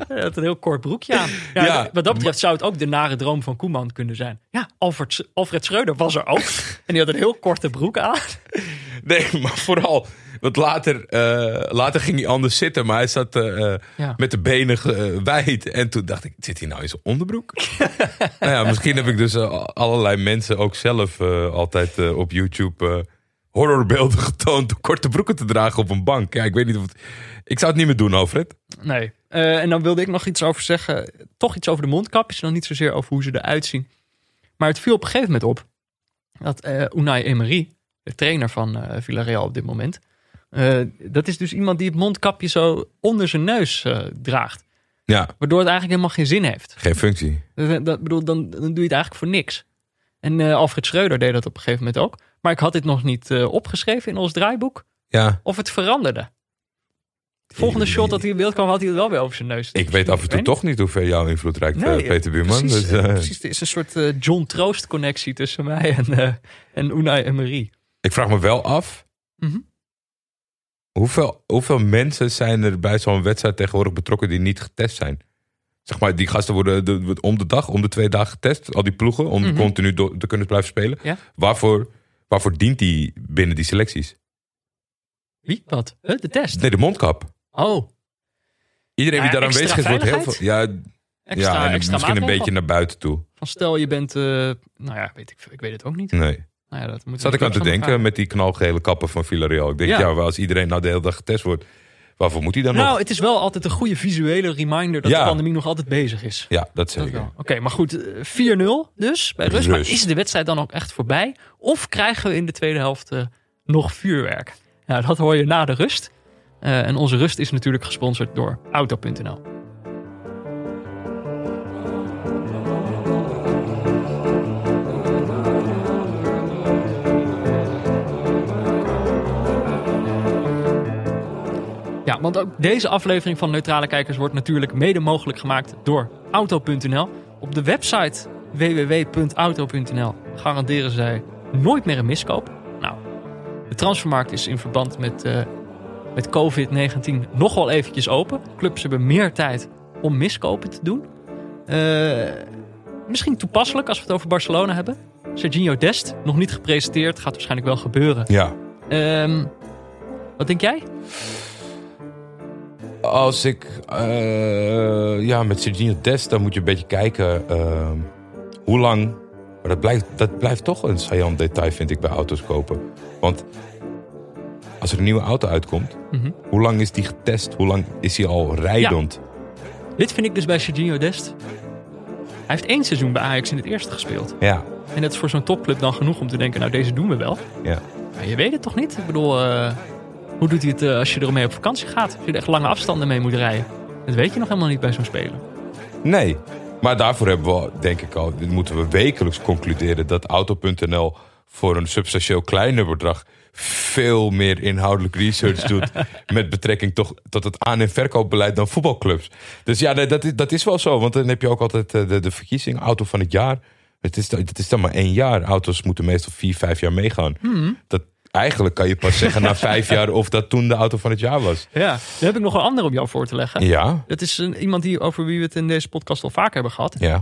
hij had een heel kort broekje aan. Ja, Ja. wat dat betreft zou het ook de nare droom van Koeman kunnen zijn. Ja, Alfred, Alfred Schreuder was er ook. en die had een heel korte broek aan. Nee, maar vooral. Want later, eh, later ging hij anders zitten. Maar hij zat eh, eh, Ja. met de benen wijd. En toen dacht ik, zit hij nou in zijn onderbroek? nou ja, misschien heb ik dus allerlei mensen ook zelf altijd op YouTube... horrorbeelden getoond door korte broeken te dragen op een bank. Ja, ik weet niet of het... Ik zou het niet meer doen, Alfred. Nee. Eh, en dan wilde ik nog iets over zeggen. Toch iets over de mondkapjes. Dan niet zozeer over hoe ze eruit zien. Maar het viel op een gegeven moment op. Dat eh, Unai Emery, de trainer van eh, Villarreal op dit moment. dat is dus iemand die het mondkapje zo onder zijn neus draagt. Ja, Waardoor het eigenlijk helemaal geen zin heeft. geen functie. Dat, dat bedoel, dan, dan doe je het eigenlijk voor niks. En Alfred Schreuder deed dat op een gegeven moment ook. Maar ik had dit nog niet opgeschreven in ons draaiboek. Ja, Of het veranderde. Volgende shot dat hij in beeld kwam, had hij het wel weer over zijn neus. ik weet af en toe toch niet hoe ver jouw invloed reikt, Nee, eh, Peter Buurman. Precies, Dus, eh, precies, er is een soort eh, John Troost connectie tussen mij en, eh en Unai Emery. Ik vraag me wel af. Mhm. Hoeveel, hoeveel mensen zijn er bij zo'n wedstrijd tegenwoordig betrokken die niet getest zijn? Zeg maar, die gasten worden de, om de dag, om de twee dagen getest. Al die ploegen, om Mhm. continu door, te kunnen blijven spelen. Ja. Waarvoor, waarvoor dient die binnen die selecties? Wie? Wat? Huh, de test? Nee, de mondkap. Oh, Iedereen Nou die daar aanwezig is, wordt heel veel... Ja, extra, ja en extra misschien een beetje naar buiten toe. Van stel je bent, eh, nou ja, weet ik, ik weet het ook niet. Nee. Nou ja, dat moet Zat ik aan te denken met die knalgele kappen van Villarreal. Ik denk, Ja. ja, als iedereen nou de hele dag getest wordt, waarvoor moet hij dan Nou, nog? het is wel altijd een goede visuele reminder dat Ja. de pandemie nog altijd bezig is. Ja, dat zeker. wel. Oké, maar goed, eh, 4-0 dus bij rust. Maar is de wedstrijd dan ook echt voorbij? Of krijgen we in de tweede helft eh, nog vuurwerk? Ja, dat hoor je na de rust. Eh, en onze rust is natuurlijk gesponsord door Auto.nl. Ja, want ook deze aflevering van Neutrale Kijkers wordt natuurlijk mede mogelijk gemaakt door Auto.nl. Op de website www.auto.nl garanderen zij nooit meer een miskoop. Nou, de transfermarkt is in verband met, eh, met COVID-19 nog wel eventjes open. Clubs hebben meer tijd om miskopen te doen. Eh, misschien toepasselijk als we het over Barcelona hebben. Serginho Dest, nog niet gepresenteerd, gaat waarschijnlijk wel gebeuren. Ja. Ehm, wat denk jij? Als ik, eh, ja, met Serginho Dest, dan moet je een beetje kijken eh, hoe lang. Maar dat blijft, dat blijft toch een saillant detail, vind ik, bij auto's kopen. Want als er een nieuwe auto uitkomt, Mhm. hoe lang is die getest? Hoe lang is hij al rijdend? Dit vind ik dus bij Serginho Dest. Hij heeft één seizoen bij Ajax in het eerste gespeeld. Ja, En dat is voor zo'n topclub dan genoeg om te denken, nou deze doen we wel. ja. Maar je weet het toch niet? Ik bedoel, eh, hoe doet hij het eh, als je ermee op vakantie gaat? Als je er echt lange afstanden mee moet rijden. Dat weet je nog helemaal niet bij zo'n speler. Nee. Maar daarvoor hebben we, denk ik al, dit moeten we wekelijks concluderen dat Auto.nl voor een substantieel kleiner bedrag veel meer inhoudelijk research doet met betrekking toch tot het aan- en verkoopbeleid dan voetbalclubs. Dus ja, nee, dat, is, dat is wel zo. Want dan heb je ook altijd eh, de, de verkiezing, auto van het jaar. Het is, het is dan maar één jaar. Auto's moeten meestal vier, vijf jaar meegaan. Dat, eigenlijk kan je pas zeggen na vijf jaar of dat toen de auto van het jaar was. Ja, dan heb ik nog een ander om jou voor te leggen. Ja, Dat is een, iemand die, over wie we het in deze podcast al vaak hebben gehad. ja.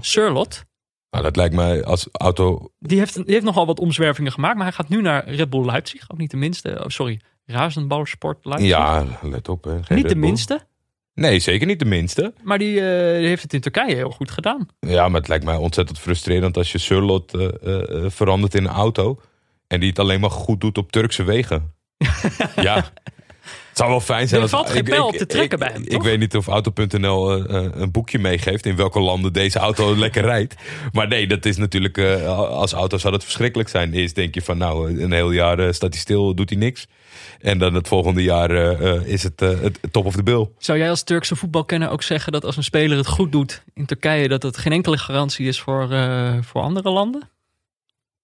Nou, dat lijkt mij als auto Die heeft, die heeft nogal wat omzwervingen gemaakt. Maar hij gaat nu naar Red Bull Leipzig. Ook niet de minste. Oh, sorry, Razenbouwsport Leipzig. Ja, let op. Hè. Geen niet de minste. Nee, zeker niet de minste. Maar die, eh, die heeft het in Turkije heel goed gedaan. Ja, maar het lijkt mij ontzettend frustrerend als je Surlot eh, eh, verandert in een auto. En die het alleen maar goed doet op Turkse wegen. ja. Zou wel fijn zijn. Er valt geen pijl te trekken bij hem, Ik weet niet of Auto.nl eh, eh, een boekje meegeeft in welke landen deze auto lekker rijdt. Maar nee, dat is natuurlijk, eh, als auto zou dat verschrikkelijk zijn. Eerst denk je van nou, een heel jaar staat hij stil, doet hij niks. En dan het volgende jaar is het het top of the bill. Zou jij als Turkse voetbalkenner ook zeggen dat als een speler het goed doet in Turkije, dat het geen enkele garantie is voor, voor andere landen?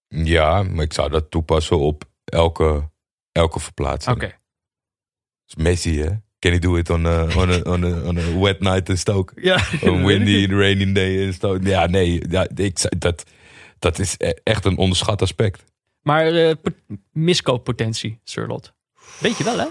Ja, maar ik zou dat toepassen op elke, elke verplaatsing. Oké. Dus Messi, hè? Can he do it on a, on a, on a, on a wet night in Stoke? Ja, Een windy, rainy day in Stoke? Ja, nee, ja, ik, dat, dat is e- echt een onderschat aspect. Maar eh, pot- miskooppotentie, Surlot. Weet je wel, hè?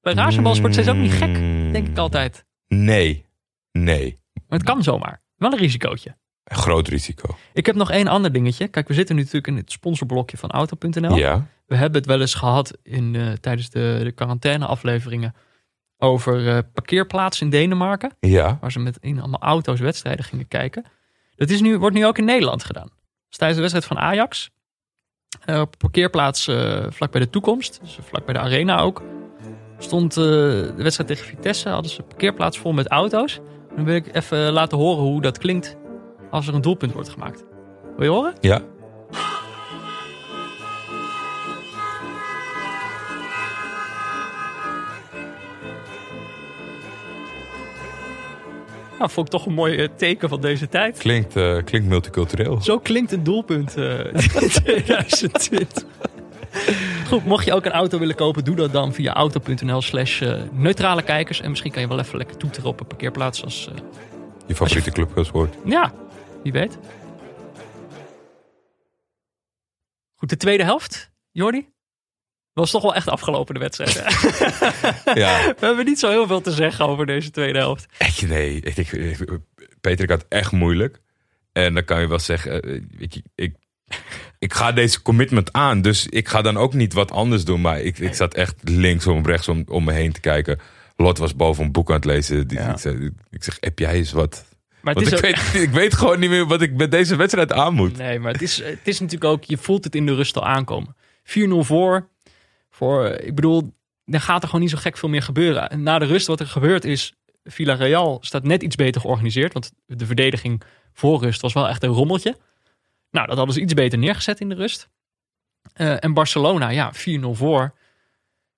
Bij Razenbalsport zijn ze ook niet gek, denk ik altijd. Nee, nee. Maar het kan zomaar. Wel een risicootje. Een groot risico. Ik heb nog één ander dingetje. Kijk, we zitten nu natuurlijk in het sponsorblokje van Auto.nl. Ja, We hebben het wel eens gehad in, eh, tijdens de, de quarantaine-afleveringen over eh, parkeerplaatsen in Denemarken. ja. Waar ze met in allemaal auto's wedstrijden gingen kijken. Dat is nu, wordt nu ook in Nederland gedaan. Dus tijdens de wedstrijd van Ajax. eh, op parkeerplaats vlak bij de toekomst. Dus vlak bij de arena ook. Stond de wedstrijd tegen Vitesse. Hadden ze een parkeerplaats vol met auto's. Dan wil ik even laten horen hoe dat klinkt als er een doelpunt wordt gemaakt. Wil je horen? Ja. Nou, vond ik toch een mooi eh, teken van deze tijd. Klinkt, eh, klinkt multicultureel. Zo klinkt een doelpunt eh 2020. Goed, mocht je ook een auto willen kopen, doe dat dan via auto.nl slash neutrale kijkers. En misschien kan je wel even lekker toeteren op een parkeerplaats. Als, eh, Je favoriete club wordt. ja, wie weet. Goed, de tweede helft, Jordi. Was toch wel echt afgelopen de wedstrijd. hè? Ja, We hebben niet zo heel veel te zeggen over deze tweede helft. echt nee. Ik, ik, ik- Peter, ik had het echt moeilijk. En dan kan je wel zeggen, eh, ik, ik, ik ga deze commitment aan. Dus ik ga dan ook niet wat anders doen. Maar ik, ik zat echt linksom, rechtsom om me heen te kijken. Lot was boven een boek aan het lezen. Die, Ja. ik, zei, ik zeg, heb jij eens wat? Maar het Want is ik, ook- weet, ik weet gewoon niet meer wat ik met deze wedstrijd aan moet. Nee, maar het is, het is natuurlijk ook, je voelt het in de rust al aankomen. 4-0 voor, voor, eh, ik bedoel, dan gaat er gewoon niet zo gek veel meer gebeuren. En na de rust, wat er gebeurt is, Villarreal staat net iets beter georganiseerd. Want de verdediging voor rust was wel echt een rommeltje. Nou, dat hadden ze iets beter neergezet in de rust. Eh, en Barcelona, ja, 4-0 voor.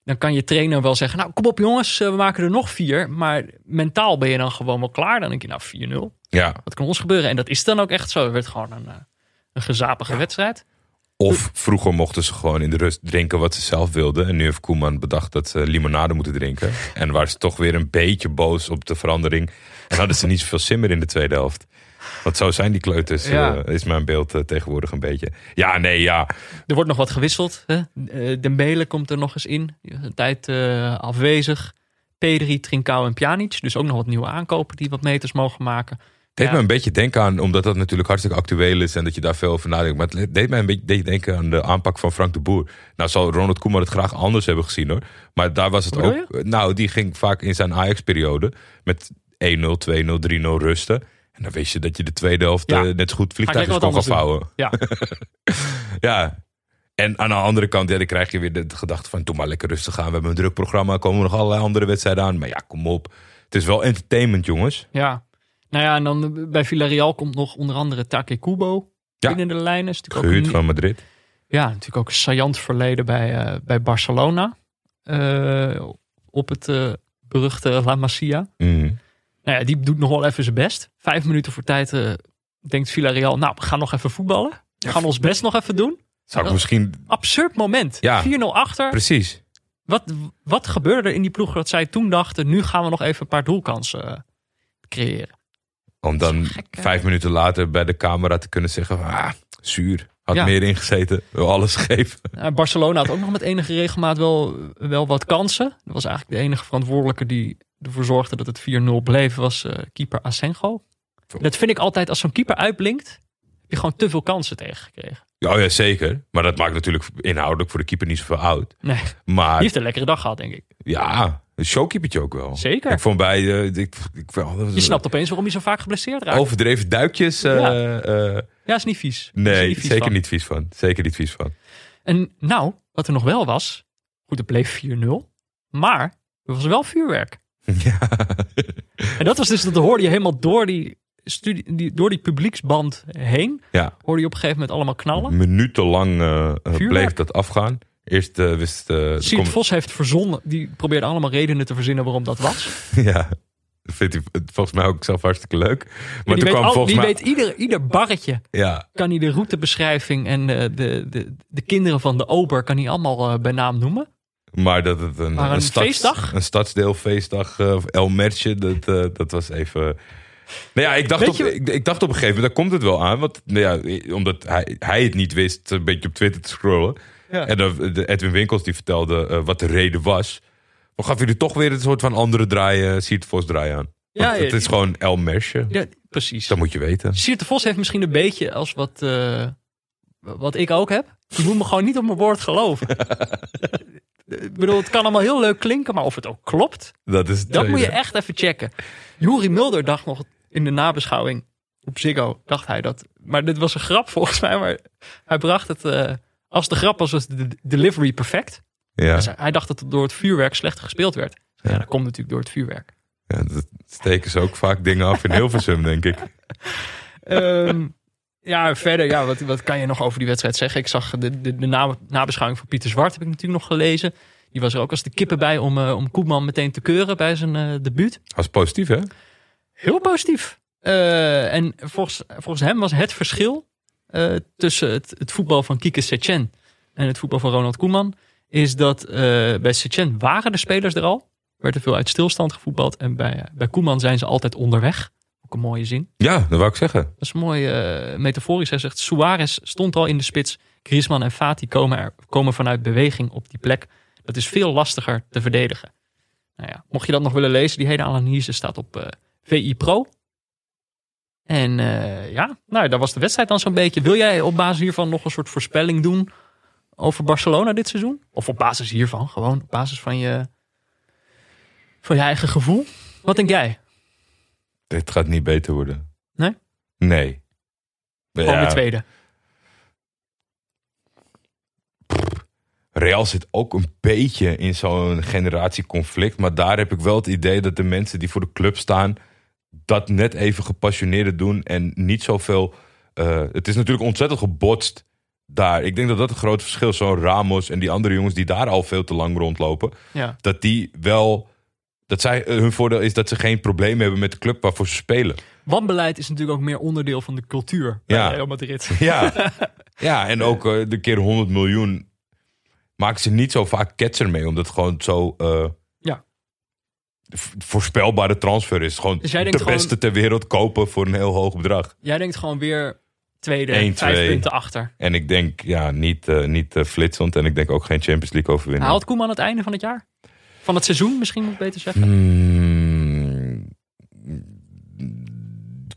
Dan kan je trainer wel zeggen, nou kom op jongens, eh, we maken er nog vier. Maar mentaal ben je dan gewoon wel klaar. Dan denk je, nou 4-0 Ja, wat kan ons gebeuren? En dat is dan ook echt zo. Het werd gewoon een, eh, een gezapige wedstrijd. Of vroeger mochten ze gewoon in de rust drinken wat ze zelf wilden. En nu heeft Koeman bedacht dat ze limonade moeten drinken. En waren ze toch weer een beetje boos op de verandering. En hadden ze niet zoveel simmer in de tweede helft. Want zo zijn die kleuters, Ja. eh, is mijn beeld eh, tegenwoordig een beetje. Ja, nee, ja. Er wordt nog wat gewisseld. Hè? Eh, Dembele komt er nog eens in. Een tijd afwezig. Pedri, Trincao en Pjanic. Dus ook nog wat nieuwe aankopen die wat meters mogen maken. Het deed Ja. me een beetje denken aan, omdat dat natuurlijk hartstikke actueel is en dat je daar veel over nadenkt. Maar het deed mij een beetje denken aan de aanpak van Frank de Boer. Nou zal Ronald Koeman het graag anders hebben gezien hoor. Maar daar was het ook. Nou, die ging vaak in zijn Ajax-periode met 1-0, 2-0, 3-0 rusten. En dan wist je dat je de tweede helft Ja. eh, net zo goed vliegtuigjes kon gaan vouwen. Ja, Ja. En aan de andere kant, ja, dan krijg je weer de gedachte van... doe maar lekker rustig aan. We hebben een druk programma. Komen nog allerlei andere wedstrijden aan. Maar ja, kom op. Het is wel entertainment, jongens. ja. Nou ja, en dan eh, bij Villarreal komt nog onder andere Take Kubo Ja. binnen de lijnen. Is natuurlijk ook Gehuurd een- van Madrid. Ja, natuurlijk ook een saillant verleden bij, eh, bij Barcelona. Eh, op het beruchte La Masia. Mhm. Nou ja, die doet nog wel even zijn best. Vijf minuten voor tijd denkt Villarreal, nou, we gaan nog even voetballen. We gaan ons best nog even doen. Zou ik misschien... Absurd moment. Ja. 4-0 achter. Precies. Wat, wat gebeurde er in die ploeg dat zij toen dachten, nu gaan we nog even een paar doelkansen creëren. Om dan Gek, vijf minuten later bij de camera te kunnen zeggen... van, Ah, zuur. Had Ja. meer ingezeten. Wil alles geven. Nou, Barcelona had ook nog met enige regelmaat wel, wel wat kansen. Dat was eigenlijk de enige verantwoordelijke die ervoor zorgde dat het 4-0 bleef, was eh, keeper Asenjo. Dat vind ik altijd, als zo'n keeper uitblinkt, heb je gewoon te veel kansen tegengekregen. Ja, ja, zeker. Maar dat maakt natuurlijk inhoudelijk voor de keeper niet zoveel uit. Nee, die Maar heeft een lekkere dag gehad, denk ik. ja, showkeepertje ook wel. Zeker. Ik vond bij... eh, ik, ik, wel- Je snapt opeens waarom hij zo vaak geblesseerd raakt. Overdreven duikjes. eh, Ja. eh, Ja, is niet vies. Nee, niet vies zeker van. niet vies van. Zeker niet vies van. En nou, wat er nog wel was, goed, het bleef 4-0. Maar Er was wel vuurwerk. Ja. En dat was dus, dat hoorde je helemaal door die, studie, die, door die publieksband heen. ja. Hoorde je op een gegeven moment allemaal knallen. Minutenlang eh, eh, bleef dat afgaan. Eerst eh, wist... eh, de Siert com- Vos heeft verzonnen, die probeerde allemaal redenen te verzinnen waarom dat was. Ja, dat vindt hij volgens mij ook zelf hartstikke leuk. Maar, Maar toen die weet, kwam al, volgens die mij... weet ieder, ieder barretje, Ja, kan hij de routebeschrijving en de, de, de, de kinderen van de ober, kan hij allemaal eh, bij naam noemen. maar dat het een, Maar een stads- feestdag? Een stadsdeelfeestdag, eh, of El Mertje, dat, eh, dat was even... Nou ja, ik dacht, op, ik dacht op een gegeven moment, daar komt het wel aan. Want nou ja, omdat hij, hij het niet wist, een beetje op Twitter te scrollen. Ja. En de Edwin Winkels die vertelde eh, wat de reden was. Maar gaf jullie toch weer een soort van andere draai, uh, Vos draai aan. Ja, het is gewoon El Mersje. Ja, precies. Dat moet je weten. Siert de Vos heeft misschien een beetje als wat, eh, wat ik ook heb. Je moet me gewoon niet op mijn woord geloven. ik bedoel, het kan allemaal heel leuk klinken, maar of het ook klopt, Dat, is dat moet je echt even checken. Juri Mulder dacht nog in de nabeschouwing op Ziggo, dacht hij dat. Maar dit was een grap volgens mij, maar hij bracht het... eh, als de grap was, was de delivery perfect. Ja, Dus hij- dacht dat het door het vuurwerk slecht gespeeld werd. Ja, dat komt natuurlijk door het vuurwerk. ja, dat steken ze ook vaak dingen af in Hilversum, denk ik. Ehm, ja, verder, ja, wat, wat kan je nog over die wedstrijd zeggen? Ik zag de, de, de na- nabeschouwing van Pieter Zwart, heb ik natuurlijk nog gelezen. Die was er ook als de kippen bij om, eh, om Koeman meteen te keuren bij zijn eh debuut. Dat is positief, hè? Heel positief. Eh, en volgens, volgens hem was het verschil eh, tussen het, het voetbal van Kike Setien en het voetbal van Ronald Koeman, is dat eh, bij Setien waren de spelers er al. Werd er veel uit stilstand gevoetbald. En bij, bij Koeman zijn ze altijd onderweg. Ook een mooie zin. Ja, dat wou ik zeggen. Dat is mooi eh, metaforisch. Hij zegt, Suarez stond al in de spits. Griezmann en Fati komen, er, komen vanuit beweging op die plek. Dat is veel lastiger te verdedigen. Nou ja, mocht je dat nog willen lezen, die hele analyse staat op eh, VI Pro. En eh, ja, nou, dat was de wedstrijd dan zo'n beetje. Wil jij op basis hiervan nog een soort voorspelling doen over Barcelona dit seizoen? Of op basis hiervan, gewoon op basis van je, van je eigen gevoel? Wat denk jij? Dit gaat niet beter worden. Nee? Nee. Gewoon Ja, de tweede. Real zit ook een beetje in zo'n generatieconflict. Maar daar heb ik wel het idee dat de mensen die voor de club staan... dat net even gepassioneerder doen en niet zoveel... eh, het is natuurlijk ontzettend gebotst daar. Ik denk dat dat een groot verschil is. Zo'n Ramos en die andere jongens die daar al veel te lang rondlopen... Ja. dat die wel... Dat zij, eh, hun voordeel is dat ze geen probleem hebben met de club waarvoor ze spelen. Wanbeleid is natuurlijk ook meer onderdeel van de cultuur bij Ja. Real Madrid. Ja, ja en ook eh, de keer 100 miljoen maken ze niet zo vaak ketser mee. Omdat het gewoon zo voorspelbare transfer is. Gewoon Dus de beste gewoon- ter wereld kopen voor een heel hoog bedrag. Jij denkt gewoon weer tweede, vijf twee. punten achter. En ik denk ja, niet, eh, niet eh, flitsend. En ik denk ook geen Champions League overwinning. Haalt Koeman het einde van het jaar? Van het seizoen misschien moet ik beter zeggen. Hmm.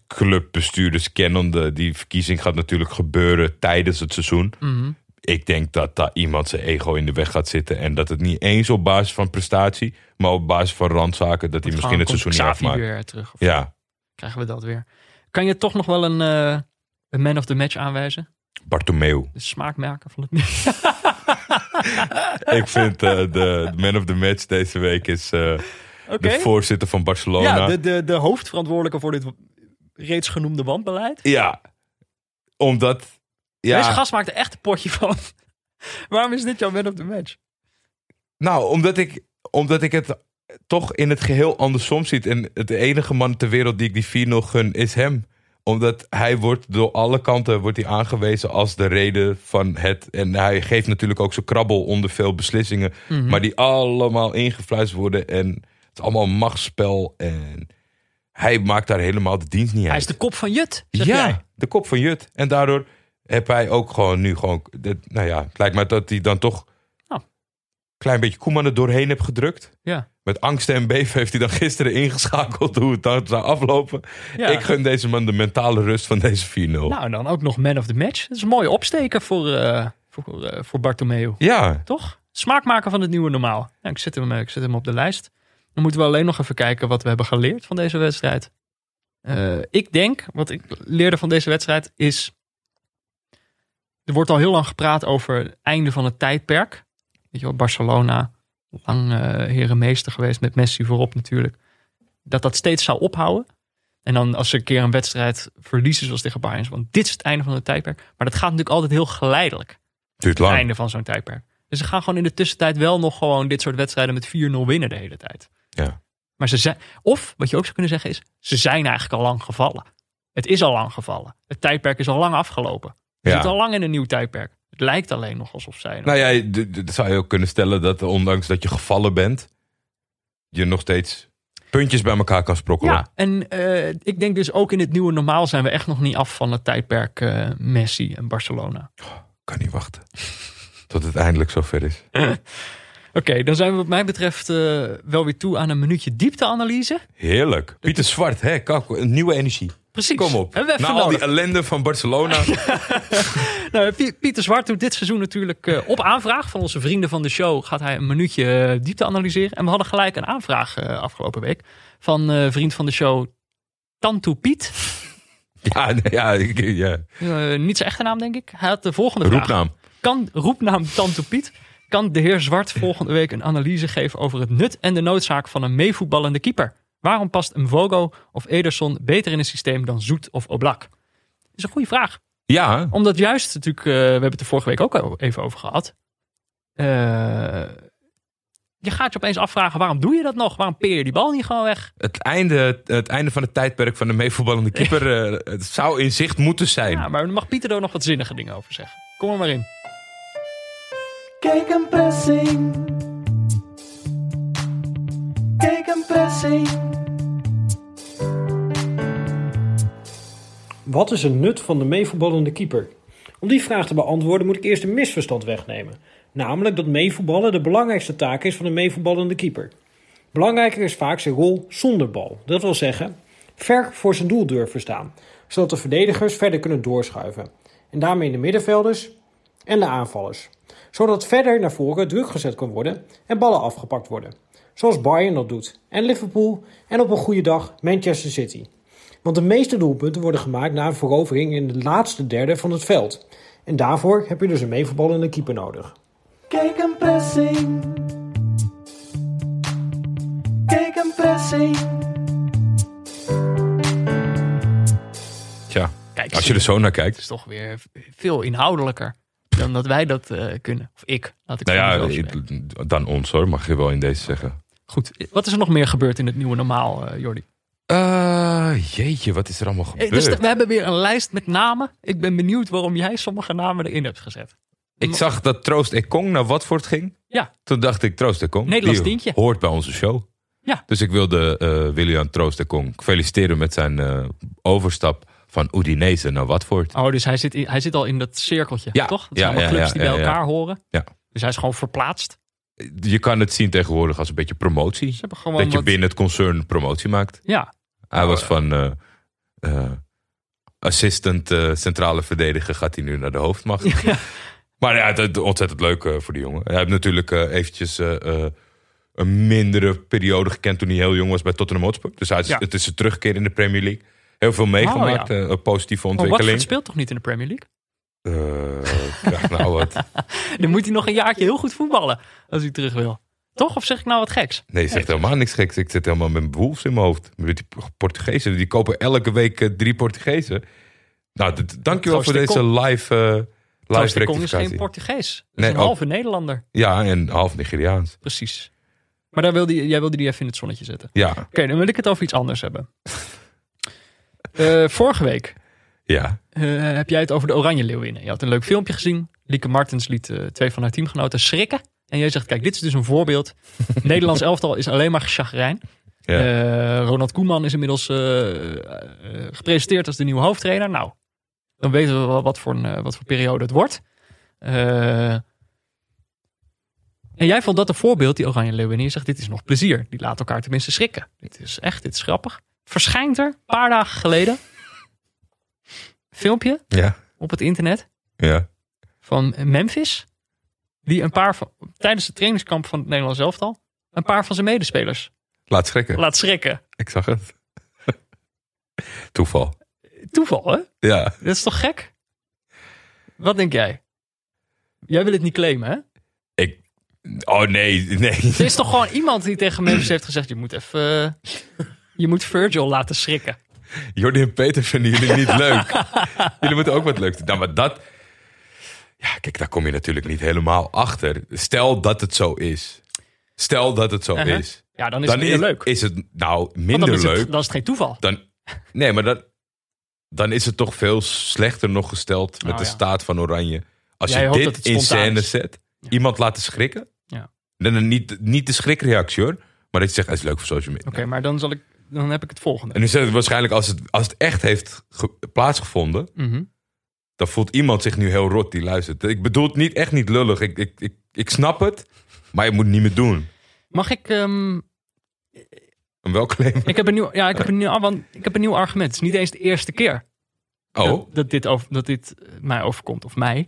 Clubbestuurders kennende, die verkiezing gaat natuurlijk gebeuren tijdens het seizoen. Mhm. Ik denk dat daar iemand zijn ego in de weg gaat zitten. En dat het niet eens op basis van prestatie, maar op basis van randzaken, dat hij misschien het seizoen niet afmaakt. weer terug. Of Ja, krijgen we dat weer. Kan je toch nog wel een, eh, een man of the match aanwijzen? Bartomeu. De smaakmaker van het ik vind eh, de, de man of the match deze week is eh, de voorzitter van Barcelona. Ja, de, de, de hoofdverantwoordelijke voor dit reeds genoemde wanbeleid. Ja, omdat... Ja, Deze gast maakt er echt een potje van. Waarom is dit jouw man of the match? Nou, omdat ik, omdat ik het toch in het geheel andersom ziet. En het enige man ter wereld die ik die 4-0 gun is hem. Omdat hij wordt door alle kanten wordt hij aangewezen als de reden van het. En hij geeft natuurlijk ook zijn krabbel onder veel beslissingen. Mhm. Maar die allemaal ingefluisterd worden. En het is allemaal machtsspel. En hij maakt daar helemaal de dienst niet uit. Hij is de kop van Jut, ja, jij. de kop van Jut. En daardoor heb hij ook gewoon nu gewoon... dit- nou ja, het lijkt me dat hij dan toch... Oh. klein beetje Koeman er doorheen heeft gedrukt. Ja. Met angst en beven heeft hij dan gisteren ingeschakeld hoe het dan zou aflopen. Ja. Ik gun deze man de mentale rust van deze 4-0. Nou, en dan ook nog man of the match. Dat is een mooie opsteken voor, eh voor, eh, voor Bartomeu. Ja, Toch? Smaakmaker van het nieuwe normaal. Nou, ik, zet hem, eh, ik zet hem op de lijst. Dan moeten we alleen nog even kijken wat we hebben geleerd van deze wedstrijd. Ik denk, wat ik leerde van deze wedstrijd is... Er wordt al heel lang gepraat over het einde van het tijdperk. Weet je wel, Barcelona, lang eh herenmeester geweest met Messi voorop natuurlijk. Dat dat steeds zou ophouden. En dan als ze een keer een wedstrijd verliezen zoals tegen Bayern. Want dit is het einde van het tijdperk. Maar dat gaat natuurlijk altijd heel geleidelijk. Duurt Het einde van zo'n tijdperk. Dus ze gaan gewoon in de tussentijd wel nog gewoon dit soort wedstrijden met 4-0 winnen de hele tijd. Ja. Maar ze zijn, of wat je ook zou kunnen zeggen is, ze zijn eigenlijk al lang gevallen. Het is al lang gevallen. Het tijdperk is al lang afgelopen. We Ja. zitten al lang in een nieuw tijdperk. Het lijkt alleen nog alsof zij. Nou ja, dat zou je ook kunnen stellen dat ondanks dat je gevallen bent, je nog steeds puntjes bij elkaar kan sprokkelen. ja, en eh, ik denk dus ook in het nieuwe normaal zijn we echt nog niet af van het tijdperk eh, Messi en Barcelona. Kan niet wachten. Tot het eindelijk zover is. Oké, dan zijn we wat mij betreft eh, wel weer toe aan een minuutje diepteanalyse. Heerlijk. Pieter Zwart, hè? Kak, een nieuwe energie. Precies. Kom op. Na al die ellende van Barcelona. Nou, Pie- Pieter Zwart doet dit seizoen natuurlijk eh, op aanvraag van onze vrienden van de show. Gaat hij een minuutje eh, diepte analyseren. En we hadden gelijk een aanvraag eh, afgelopen week van vriend van de show Tantu Piet. ja, ja, ja. Niet zijn echte naam, denk ik. Hij had de volgende vraag. Roepnaam. Kan, roepnaam Tantu Piet. Kan de heer Zwart volgende week een analyse geven over het nut en de noodzaak van een meevoetballende keeper? Waarom past een Vogo of Ederson beter in een systeem dan Zoet of Oblak? Dat is een goede vraag. Ja, Omdat juist natuurlijk, eh, we hebben het er vorige week ook al even over gehad. Eh, je gaat je opeens afvragen, waarom doe je dat nog? Waarom peer je die bal niet gewoon weg? het einde, het einde van het tijdperk van de meevoetballende keeper eh, het zou in zicht moeten zijn. Ja, maar dan mag Pieter er nog wat zinnige dingen over zeggen. Kom er maar in. Kijk een pressing. Wat is het nut van de meevoetballende keeper? Om die vraag te beantwoorden moet ik eerst een misverstand wegnemen. Namelijk dat meevoetballen de belangrijkste taak is van een meevoetballende keeper. Belangrijker is vaak zijn rol zonder bal. Dat wil zeggen, ver voor zijn doel durven staan. Zodat de verdedigers verder kunnen doorschuiven. En daarmee de middenvelders en de aanvallers. Zodat verder naar voren druk gezet kan worden en ballen afgepakt worden. Zoals Bayern dat doet. En Liverpool en op een goede dag Manchester City. Want de meeste doelpunten worden gemaakt na een verovering in de laatste derde van het veld. En daarvoor heb je dus een meevoetballende keeper nodig. Kijk een pressing. Kijk een pressing. Tja, Kijk, als je er zo naar kijkt. Het is toch weer veel inhoudelijker dan dat wij dat eh, kunnen. Of ik, laat ik Nou ja, dan ons hoor, mag je wel in deze zeggen. Goed, wat is er nog meer gebeurd in het nieuwe normaal, eh Jordi? Eh, jeetje, wat is er allemaal Eh, gebeurd? Dus we hebben weer een lijst met namen. Ik ben benieuwd waarom jij sommige namen erin hebt gezet. Ik zag dat Troost Ekong naar Watford ging. Ja, Toen dacht ik, Troost Ekong, Nederlands tientje. hoort bij onze show. Ja. Dus ik wilde eh William Troost Ekong feliciteren met zijn overstap van Udinese naar Watford. Oh, dus hij zit, in- hij zit al in dat cirkeltje, Ja, toch? Dat ja, zijn allemaal ja, clubs die bij elkaar horen. Ja. Dus hij is gewoon verplaatst. Je kan het zien tegenwoordig als een beetje promotie. Ze Dat je wat- binnen het concern promotie maakt. Ja, Hij was van eh, assistant eh, centrale verdediger, gaat hij nu naar de hoofdmacht. Maar ja, het is ontzettend leuk voor die jongen. Hij heeft natuurlijk eventjes een mindere periode gekend toen hij heel jong was bij Tottenham Hotspur. Dus hij is, Ja. het is zijn terugkeer in de Premier League. Heel veel meegemaakt, Oh, ja. een positieve maar Watford ontwikkeling. speelt toch niet in de Premier League? Ja, nou wat. Dan moet hij nog een jaartje heel goed voetballen als hij terug wil. Toch? Of zeg ik nou wat geks? Nee, je zegt helemaal niks geks. Ik zit helemaal met Wolves in mijn hoofd. Met die Portugezen, die kopen elke week eh, drie Portugezen. Nou, dankjewel voor deze live, eh live Kong is rectificatie. geen Portugees. Dat is Nee, een ook- halve Nederlander. Ja, en half Nigeriaans. Precies. Maar daar wilde, jij wilde die even in het zonnetje zetten. Ja, Oké, dan wil ik het over iets anders hebben. Vorige week ja. eh, heb jij het over de Oranje Leeuwinnen. Je had een leuk filmpje gezien. Lieke Martens liet eh, twee van haar teamgenoten schrikken. En jij zegt, kijk, dit is dus een voorbeeld. Nederlands elftal is alleen maar chagrijn. ja. Eh, Ronald Koeman is inmiddels gepresenteerd als de nieuwe hoofdtrainer. Nou, dan weten we wel wat voor, een, wat voor periode het wordt. En jij vond dat een voorbeeld, die Oranje Leeuwinnen. Je zegt, dit is nog plezier. Die laten elkaar tenminste schrikken. Dit is echt, dit is grappig. Verschijnt er, een paar dagen geleden, filmpje ja, op het internet ja. van Memphis. Die een paar van, tijdens het trainingskamp van het Nederlands elftal, een paar van zijn medespelers Laat schrikken. laat schrikken. Ik zag het. Toeval. Toeval, hè? Ja. Dat is toch gek? Wat denk jij? Jij wil het niet claimen, hè? Ik, Oh nee, nee. Er is toch gewoon iemand die tegen Memphis heeft gezegd: je moet even. eh, je moet Virgil laten schrikken. Jordi en Peter vinden jullie niet leuk. jullie moeten ook wat leuks doen. Nou, maar dat... Ja, kijk, daar kom je natuurlijk niet helemaal achter. Stel dat het zo is. Stel dat het zo Uh-huh. is. Ja, dan is dan het minder is, leuk. is het nou minder dan is, leuk. Het, dan is het geen toeval. Dan, nee, maar dan, dan is het toch veel slechter nog gesteld met Nou de ja. staat van Oranje. Als Jij je dit het in scène is. zet, iemand laten schrikken. Ja. Dan dan niet, niet de schrikreactie hoor. Maar dat je zegt, het is leuk voor social media. Oké, maar dan, zal ik, dan heb ik het volgende. En nu zegt het waarschijnlijk als het, als het echt heeft ge- plaatsgevonden, Mhm. dan voelt iemand zich nu heel rot die luistert. Ik bedoel het niet, echt niet lullig. Ik, ik, ik, ik snap het, maar je moet het niet meer doen. Mag ik. ehm, En welk claim? ik, heb een nieuw, ja, ik, heb een nieuw, want ik heb een nieuw argument. Het is niet eens de eerste keer Oh, dat, dat dit, over, dat dit eh, mij overkomt, of mij.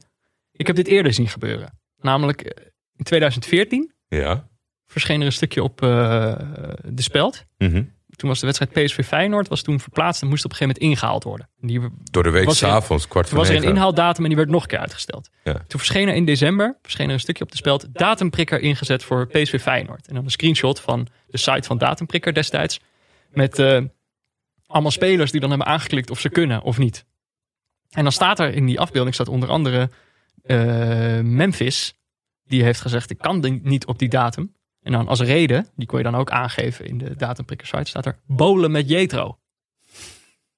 Ik heb dit eerder zien gebeuren. Namelijk eh, in 2014 ja. verscheen er een stukje op eh, de speld. Mhm. Toen was de wedstrijd PSV Feyenoord was toen verplaatst en moest op een gegeven moment ingehaald worden. En Die, Door de week er- s'avonds, kwart toen voor was er een inhaaldatum en die werd nog een keer uitgesteld. Ja. Toen verscheen er in december verscheen er een stukje op de speld datumprikker ingezet voor PSV Feyenoord. En dan een screenshot van de site van datumprikker destijds. Met eh, allemaal spelers die dan hebben aangeklikt of ze kunnen of niet. En dan staat er in die afbeelding staat onder andere eh, Memphis. Die heeft gezegd ik kan niet op die datum. En dan als reden, die kon je dan ook aangeven in de datumprikker site, staat er bolen met Jetro.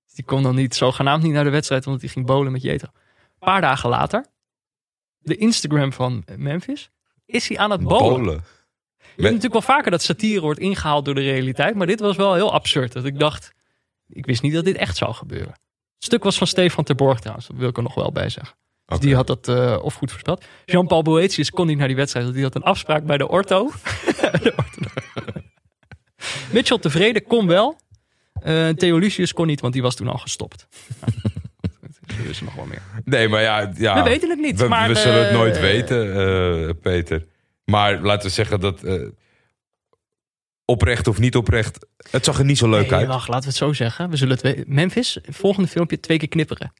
Dus die kon dan niet zogenaamd niet naar de wedstrijd, omdat hij ging bolen met Jetro. Een paar dagen later, de Instagram van Memphis, is hij aan het bolen. Bolen. Je hebt natuurlijk wel vaker dat satire wordt ingehaald door de realiteit, maar dit was wel heel absurd. Dat ik dacht, ik wist niet dat dit echt zou gebeuren. Het stuk was van Stefan ter Borg trouwens, dat wil ik er nog wel bij zeggen. Dus die had dat eh, of goed voorspeld. Jean-Paul Boetius kon niet naar die wedstrijd, want die had een afspraak bij de ortho. De ortho. Mitchell tevreden kon wel. Eh Theo Lucius kon niet, want die was toen al gestopt. Er is nog wel meer. Nee, maar ja, ja. We weten het niet, We, maar, we zullen het eh, nooit weten, eh, Peter. Maar laten we zeggen dat eh, oprecht of niet oprecht, het zag er niet zo leuk Nee, uit. wacht, laten we het zo zeggen. We zullen het we- Memphis, volgende filmpje twee keer knipperen.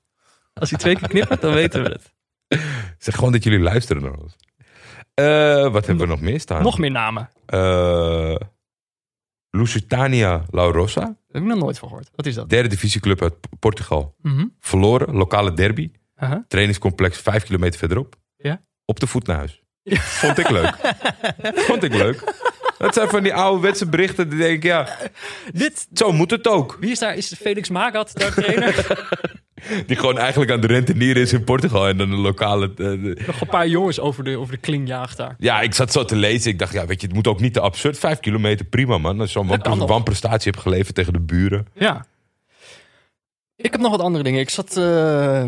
Als hij twee keer knippert, dan weten we het. Zeg gewoon dat jullie luisteren naar ons. Eh, wat hebben we nog meer staan? Nog meer namen. Eh, Lusitania La Rosa, Daar heb ik nog nooit van gehoord. Wat is dat? derde divisieclub uit P- Portugal. Mhm. Verloren, lokale derby. Uh-huh. Trainingscomplex vijf kilometer verderop. Ja. Op de voet naar huis. Vond ik leuk. Vond ik leuk. Dat zijn van die ouderwetse berichten. Die denk ik, ja, Dit, zo moet het ook. wie is daar? Is Felix Magath daar trainer? Die gewoon eigenlijk aan de rentenier is in Portugal. En dan een lokale... eh, nog een paar jongens over de, over de kling jaagt daar. ja, ik zat zo te lezen. Ik dacht, ja, weet je, het moet ook niet te absurd. Vijf kilometer, prima man. Als je zo'n wanprestatie hebt geleverd tegen de buren. Ja. Ik heb nog wat andere dingen. Ik zat eh,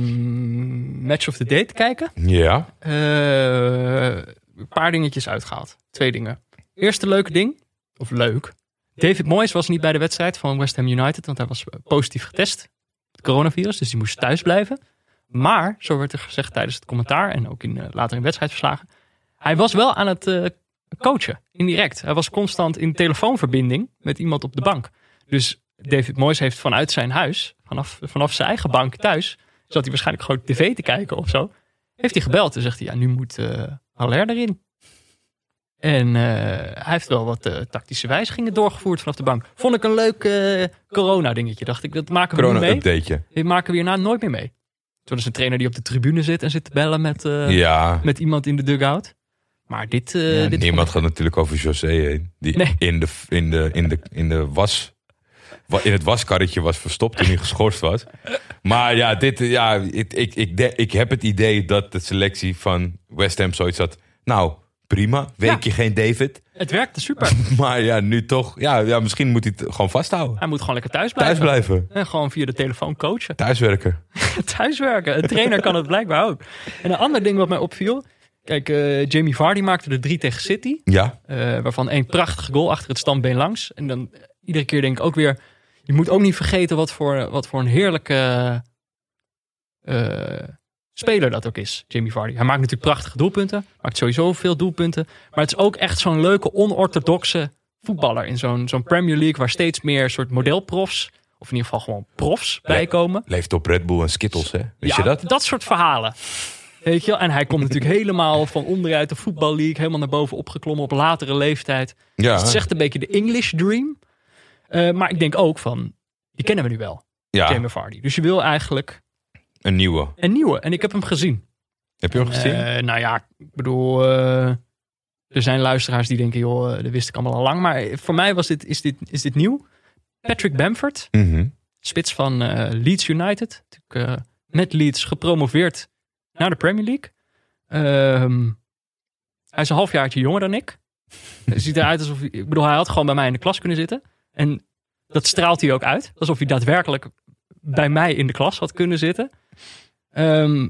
Match of the Day te kijken. Ja. Eh, een paar dingetjes uitgehaald. Twee dingen. Eerste leuke ding. Of leuk. David Moyes was niet bij de wedstrijd van West Ham United. Want hij was positief getest. Coronavirus. Dus die moest thuis blijven. Maar, zo werd er gezegd tijdens het commentaar. En ook in, eh, later in wedstrijdverslagen. Hij was wel aan het eh, coachen. Indirect. Hij was constant in telefoonverbinding met iemand op de bank. Dus David Moyes heeft vanuit zijn huis. Vanaf, vanaf zijn eigen bank thuis. Zat hij waarschijnlijk gewoon tv te kijken of zo. Heeft hij gebeld en zegt hij, ja, nu moet Haller erin. En eh, hij heeft wel wat eh, tactische wijzigingen doorgevoerd vanaf de bank. Vond ik een leuk eh, corona-dingetje. Dacht ik, dat maken we nu mee. Corona-updateje. Dit maken we hierna nooit meer mee. Toen is een trainer die op de tribune zit en zit te bellen met, Ja. met iemand in de dugout. Maar dit... Ja, dit Niemand gaat natuurlijk over José heen. Die Nee. in, de, in, de, in, de, in, de was, wa- in het waskarretje was verstopt toen hij geschorst was. Maar ja, dit, ja ik, ik, ik, ik heb het idee dat de selectie van West Ham zoiets had. Nou, prima. Weekje geen David. Het werkte super. Maar ja, nu toch. Ja, ja, misschien moet hij het gewoon vasthouden. Hij moet gewoon lekker thuis blijven. Thuis blijven. En gewoon via de telefoon coachen. Thuiswerken. Thuiswerken. Een trainer kan het blijkbaar ook. En een ander ding wat mij opviel. Kijk, eh, Jamie Vardy maakte er drie tegen City. Ja. eh, waarvan één prachtige goal achter het standbeen langs. En dan eh, iedere keer denk ik ook weer... Je moet ook niet vergeten wat voor, wat voor een heerlijke speler dat ook is, Jamie Vardy. Hij maakt natuurlijk prachtige doelpunten. Maakt sowieso veel doelpunten. Maar het is ook echt zo'n leuke, onorthodoxe voetballer. In zo'n zo'n Premier League waar steeds meer soort modelprofs... of in ieder geval gewoon profs bijkomen. Leeft op Red Bull en Skittles, hè? Ja, je dat? Dat soort verhalen. Weet je wel? En hij komt natuurlijk helemaal van onderuit de voetballeague, helemaal naar boven opgeklommen op latere leeftijd. Ja, Dus het is echt een beetje de English dream. Eh, maar ik denk ook van, die kennen we nu wel, ja Jamie Vardy. Dus je wil eigenlijk een nieuwe. een nieuwe. En ik heb hem gezien. Heb je hem gezien? Eh, nou ja, ik bedoel, eh, er zijn luisteraars die denken, joh, eh, dat wist ik allemaal al lang. Maar voor mij was dit, is, dit, is dit nieuw. Patrick Bamford, Mhm. spits van Leeds United. Natuurlijk, met Leeds gepromoveerd naar de Premier League. Ehm, hij is een halfjaartje jonger dan ik. Ziet eruit alsof hij, ik bedoel, hij had gewoon bij mij in de klas kunnen zitten. En dat straalt hij ook uit. Alsof hij daadwerkelijk bij mij in de klas had kunnen zitten. Ehm,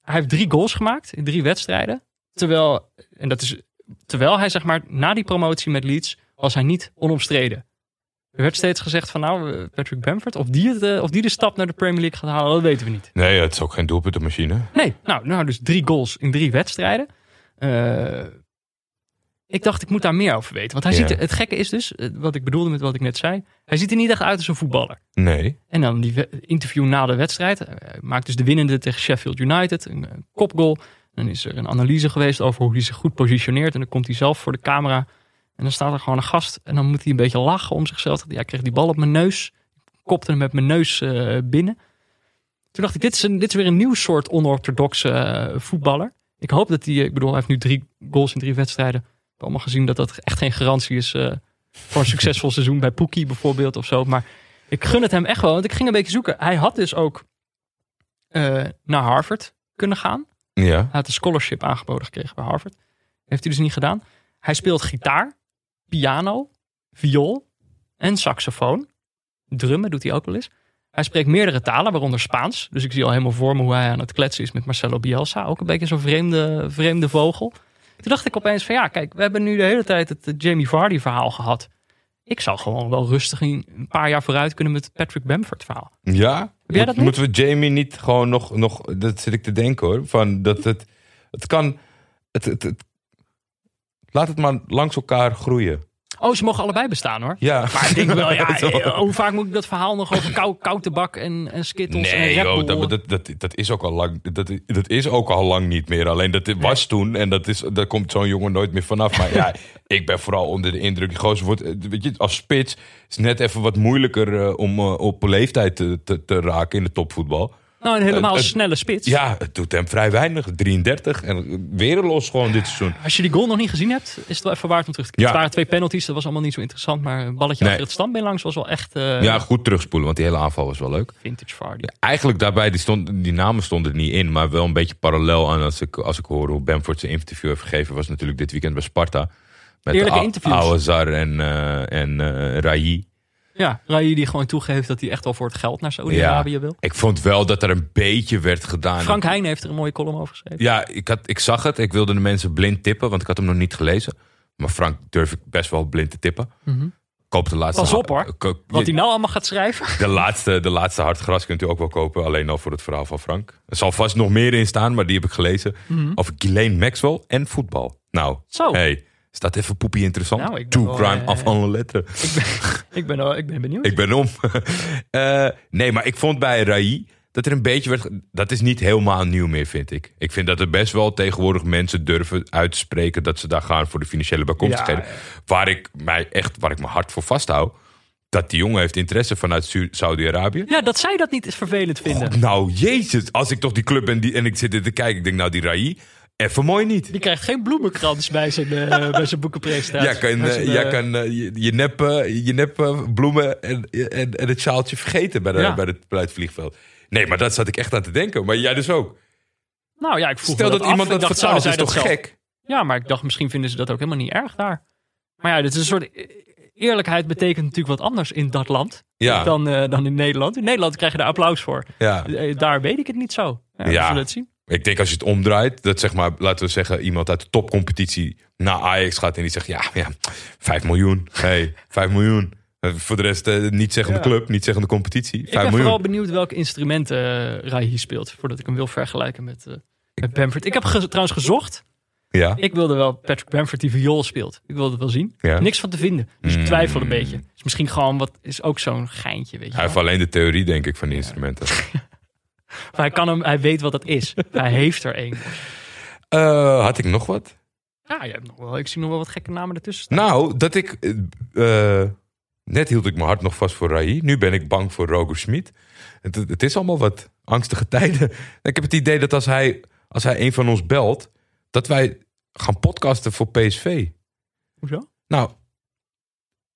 hij heeft drie goals gemaakt in drie wedstrijden. Terwijl, en dat is, terwijl hij zeg maar na die promotie met Leeds was hij niet onomstreden. Er werd steeds gezegd van nou, eh, Patrick Bamford, of die, het, eh, of die de stap naar de Premier League gaat halen, dat weten we niet. Nee, het is ook geen doelpuntenmachine. Nee, nou, nou dus drie goals in drie wedstrijden. Eh, ik dacht, ik moet daar meer over weten. Want hij ziet er, het gekke is dus, eh, wat ik bedoelde met wat ik net zei, hij ziet er niet echt uit als een voetballer. Nee. En dan die interview na de wedstrijd. Hij maakt dus de winnende tegen Sheffield United. Een, een kopgoal. Dan is er een analyse geweest over hoe hij zich goed positioneert. En dan komt hij zelf voor de camera. En dan staat er gewoon een gast. En dan moet hij een beetje lachen om zichzelf. Ja, ik kreeg die bal op mijn neus. Ik kopte hem met mijn neus eh, binnen. Toen dacht ik, dit is, een, dit is weer een nieuw soort onorthodoxe eh, voetballer. Ik hoop dat hij, ik bedoel, hij heeft nu drie goals in drie wedstrijden. Allemaal gezien dat dat echt geen garantie is eh, voor een succesvol seizoen bij Poekie bijvoorbeeld of zo. Maar ik gun het hem echt wel, want ik ging een beetje zoeken. Hij had dus ook eh, naar Harvard kunnen gaan. Ja. Hij had een scholarship aangeboden gekregen bij Harvard. Heeft hij dus niet gedaan. Hij speelt gitaar, piano, viool en saxofoon. Drummen doet hij ook wel eens. Hij spreekt meerdere talen, waaronder Spaans. Dus ik zie al helemaal voor me hoe hij aan het kletsen is met Marcelo Bielsa. Ook een beetje zo'n vreemde, vreemde vogel. Toen dacht ik opeens van ja, kijk, we hebben nu de hele tijd het eh, Jamie Vardy verhaal gehad. Ik zou gewoon wel rustig een paar jaar vooruit kunnen met het Patrick Bamford verhaal. Ja? jij dat? Moeten we Jamie niet gewoon nog, nog... Dat zit ik te denken hoor. Van dat het... Het kan... Het, het, het- laat het maar langs elkaar groeien. Oh, ze mogen allebei bestaan hoor. Ja. Maar ik denk wel, ja, eh, hoe vaak moet ik dat verhaal nog over kou, koudtebak en, en skittles en Nee, joh, dat, dat, dat, dat is ook al lang. Dat, dat is ook al lang niet meer. Alleen dat was toen en dat is, daar komt zo'n jongen nooit meer vanaf. Maar ja, ik ben vooral onder de indruk. Die gozer wordt, eh, weet je, als spits is het net even wat moeilijker eh, om op leeftijd te, te, te raken in de topvoetbal. Nou, een helemaal het- het- snelle spits. Ja, het doet hem vrij weinig. 33 en weer los gewoon dit seizoen. Als je die goal nog niet gezien hebt, is het wel even waard om terug te kijken. Ja. Het waren twee penalties, dat was allemaal niet zo interessant. Maar een balletje Nee. achter het standbeen langs was wel echt eh, Ja, goed terugspoelen, want die hele aanval was wel leuk. vintage Vardy. Eigenlijk daarbij, die, stond, die namen stonden er niet in, maar wel een beetje parallel aan als ik, als ik hoor hoe Bamford zijn interview heeft gegeven, was natuurlijk dit weekend bij Sparta. Met Eerlijke interviews. Awazar en, eh en eh Rai. Ja, Rai die gewoon toegeeft dat hij echt wel voor het geld naar Saudi-Arabië wil. Ik vond wel dat er een beetje werd gedaan. Frank Heijn heeft er een mooie column over geschreven. Ja, ik, had, ik zag het. Ik wilde de mensen blind tippen, want ik had hem nog niet gelezen. Maar Frank durf ik best wel blind te tippen. Koop de laatste. Mhm. Pas op, hoor. Koop- Wat hij nou allemaal gaat schrijven. De laatste, de laatste hard gras kunt u ook wel kopen. Alleen al voor het verhaal van Frank. Er zal vast nog meer in staan, maar die heb ik gelezen. Over Ghislaine Maxwell en voetbal. Nou, Mhm. Zo. hey, staat even poepie interessant. Nou, ik ben True wel, crime eh, af alle letteren. Ik ben, ik ben, oh, ik ben benieuwd. Ik ben om. Eh, nee, maar ik vond bij Rai dat er een beetje werd... Dat is niet helemaal nieuw meer, vind ik. Ik vind dat er best wel tegenwoordig mensen durven uit te spreken... dat ze daar gaan voor de financiële bijkomstigheden. Waar ik mij echt, waar ik mijn hart voor vasthoud... dat die jongen heeft interesse vanuit Saudi-Arabië. Ja, dat zij dat niet eens vervelend vinden. Nou, jezus. Als ik toch die club en, die, en ik zit er te kijken... ik denk, nou, die Rai, even mooi niet. Die krijgt geen bloemenkrans bij zijn, bij zijn boekenpresentatie. Jij kan, eh, jij eh, kan je, je nep, je nep eh, bloemen en, en, en het sjaaltje vergeten bij, de, Ja. bij, het, bij het vliegveld. Nee, maar dat zat ik echt aan te denken. Maar jij dus ook. Nou ja, ik vroeg Stel dat, iemand dat dacht, vertaalt, is toch zelf- gek? Ja, maar ik dacht misschien vinden ze dat ook helemaal niet erg daar. Maar ja, dit is een soort eerlijkheid betekent natuurlijk wat anders in dat land Ja. dan, dan in Nederland. In Nederland krijg je daar applaus voor. Ja. Daar weet ik het niet zo. Ja, we Ja. zullen het zien. Ik denk als je het omdraait, dat zeg maar, laten we zeggen, iemand uit de topcompetitie naar Ajax gaat en die zegt, ja, ja 5 miljoen. Hey, 5 miljoen. Eh, Voor de rest eh, niet zeggen de Ja. club, niet zeggen de competitie. 5 Ik ben miljoen. vooral benieuwd welke instrumenten uh, Rai speelt. Voordat ik hem wil vergelijken met, eh, met Bamford. Ik heb ge- trouwens gezocht. Ja. Ik wilde wel Patrick Bamford die viool speelt. Ik wilde het wel zien. Ja. Niks van te vinden. Dus ik twijfel een Mm. beetje. Is misschien gewoon wat is ook zo'n geintje, weet je. Hij heeft alleen de theorie, denk ik, van die instrumenten. Hij, kan hem, hij weet wat het is. Hij heeft er één. Eh, had ik nog wat? Ja, je hebt nog wel, ik zie nog wel wat gekke namen ertussen staan. Nou, dat ik. eh, net hield ik mijn hart nog vast voor Rai. Nu ben ik bang voor Roger Schmid. Het, het is allemaal wat angstige tijden. Ik heb het idee dat als hij, als hij een van ons belt, dat wij gaan podcasten voor PSV. Hoezo? Nou,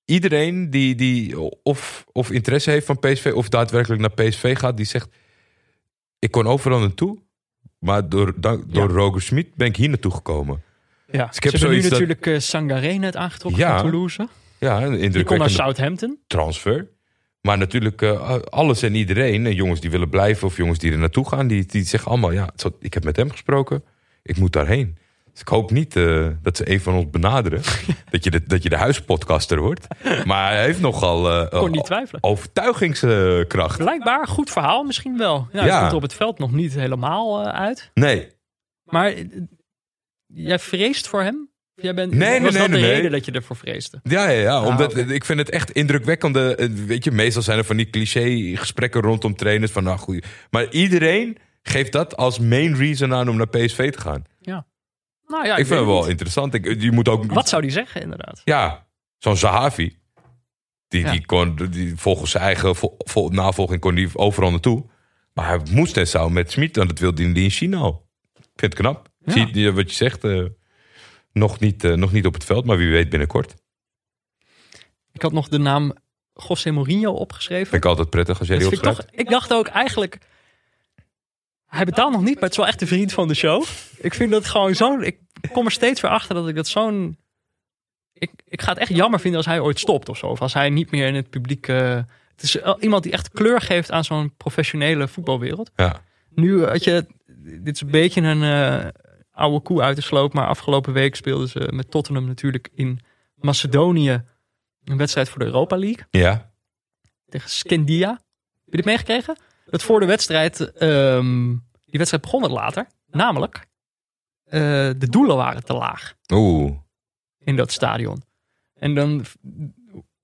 iedereen die, die of, of interesse heeft van PSV of daadwerkelijk naar PSV gaat, die zegt: Ik kon overal naartoe. Maar door, dank, door Ja. Roger Schmid ben ik hier naartoe gekomen. Ja, ik heb ze hebben nu dat- natuurlijk eh Sangaré net aangetrokken Ja. van Toulouse. Ja, Die kon naar indrukwekkende Southampton. transfer. Maar natuurlijk, eh, alles en iedereen, eh, jongens die willen blijven of jongens die er naartoe gaan, die, die zeggen allemaal: Ja, ik heb met hem gesproken, ik moet daarheen. Dus ik hoop niet eh, dat ze een van ons benaderen. dat, je de, dat je de huispodcaster wordt. Maar hij heeft nogal eh, Kon niet twijfelen. overtuigingskracht. Blijkbaar goed verhaal misschien wel. Ja, Het komt er op het veld nog niet helemaal eh, uit. Nee, Maar jij vreest voor hem? Jij bent, Nee, nee, was nee, dat de nee, nee. reden dat je ervoor vreesde? Ja, ja, ja. Omdat oké. ik vind het echt indrukwekkende. Weet je, meestal zijn er van die cliché-gesprekken rondom trainers. Van, nou, goeie. Maar iedereen geeft dat als main reason aan om naar PSV te gaan. Ja. Nou ja, ik vind het wel niet. interessant. Ik, je moet ook. Wat zou die zeggen inderdaad? Ja, zo'n Zahavi. Die, Ja. die kon, die, volgens zijn eigen vo- vo- navolging kon die overal naartoe. Maar hij moest en zou met Smit, want dat wilde hij in China al. Ik vind het knap. Ja. Zie je wat je zegt? eh, nog, niet, eh, nog niet op het veld, maar wie weet binnenkort. Ik had nog de naam José Mourinho opgeschreven. Vind ik altijd prettig als jij Dat die opschrijft. toch, ik dacht ook eigenlijk... Hij betaalt nog niet, maar het is wel echt een vriend van de show. Ik vind dat gewoon zo'n... Ik kom er steeds weer achter dat ik dat zo'n... Ik, ik ga het echt jammer vinden als hij ooit stopt of zo. Of als hij niet meer in het publiek... eh, het is iemand die echt kleur geeft aan zo'n professionele voetbalwereld. Ja. Nu had je... Dit is een beetje een eh, oude koe uit de sloop. Maar afgelopen week speelden ze met Tottenham natuurlijk in Macedonië... een wedstrijd voor de Europa League ja. tegen Scandia. Heb je dit meegekregen? Dat voor de wedstrijd, ehm, die wedstrijd begon wat later. Namelijk, eh, de doelen waren te laag Oeh. in dat stadion. En dan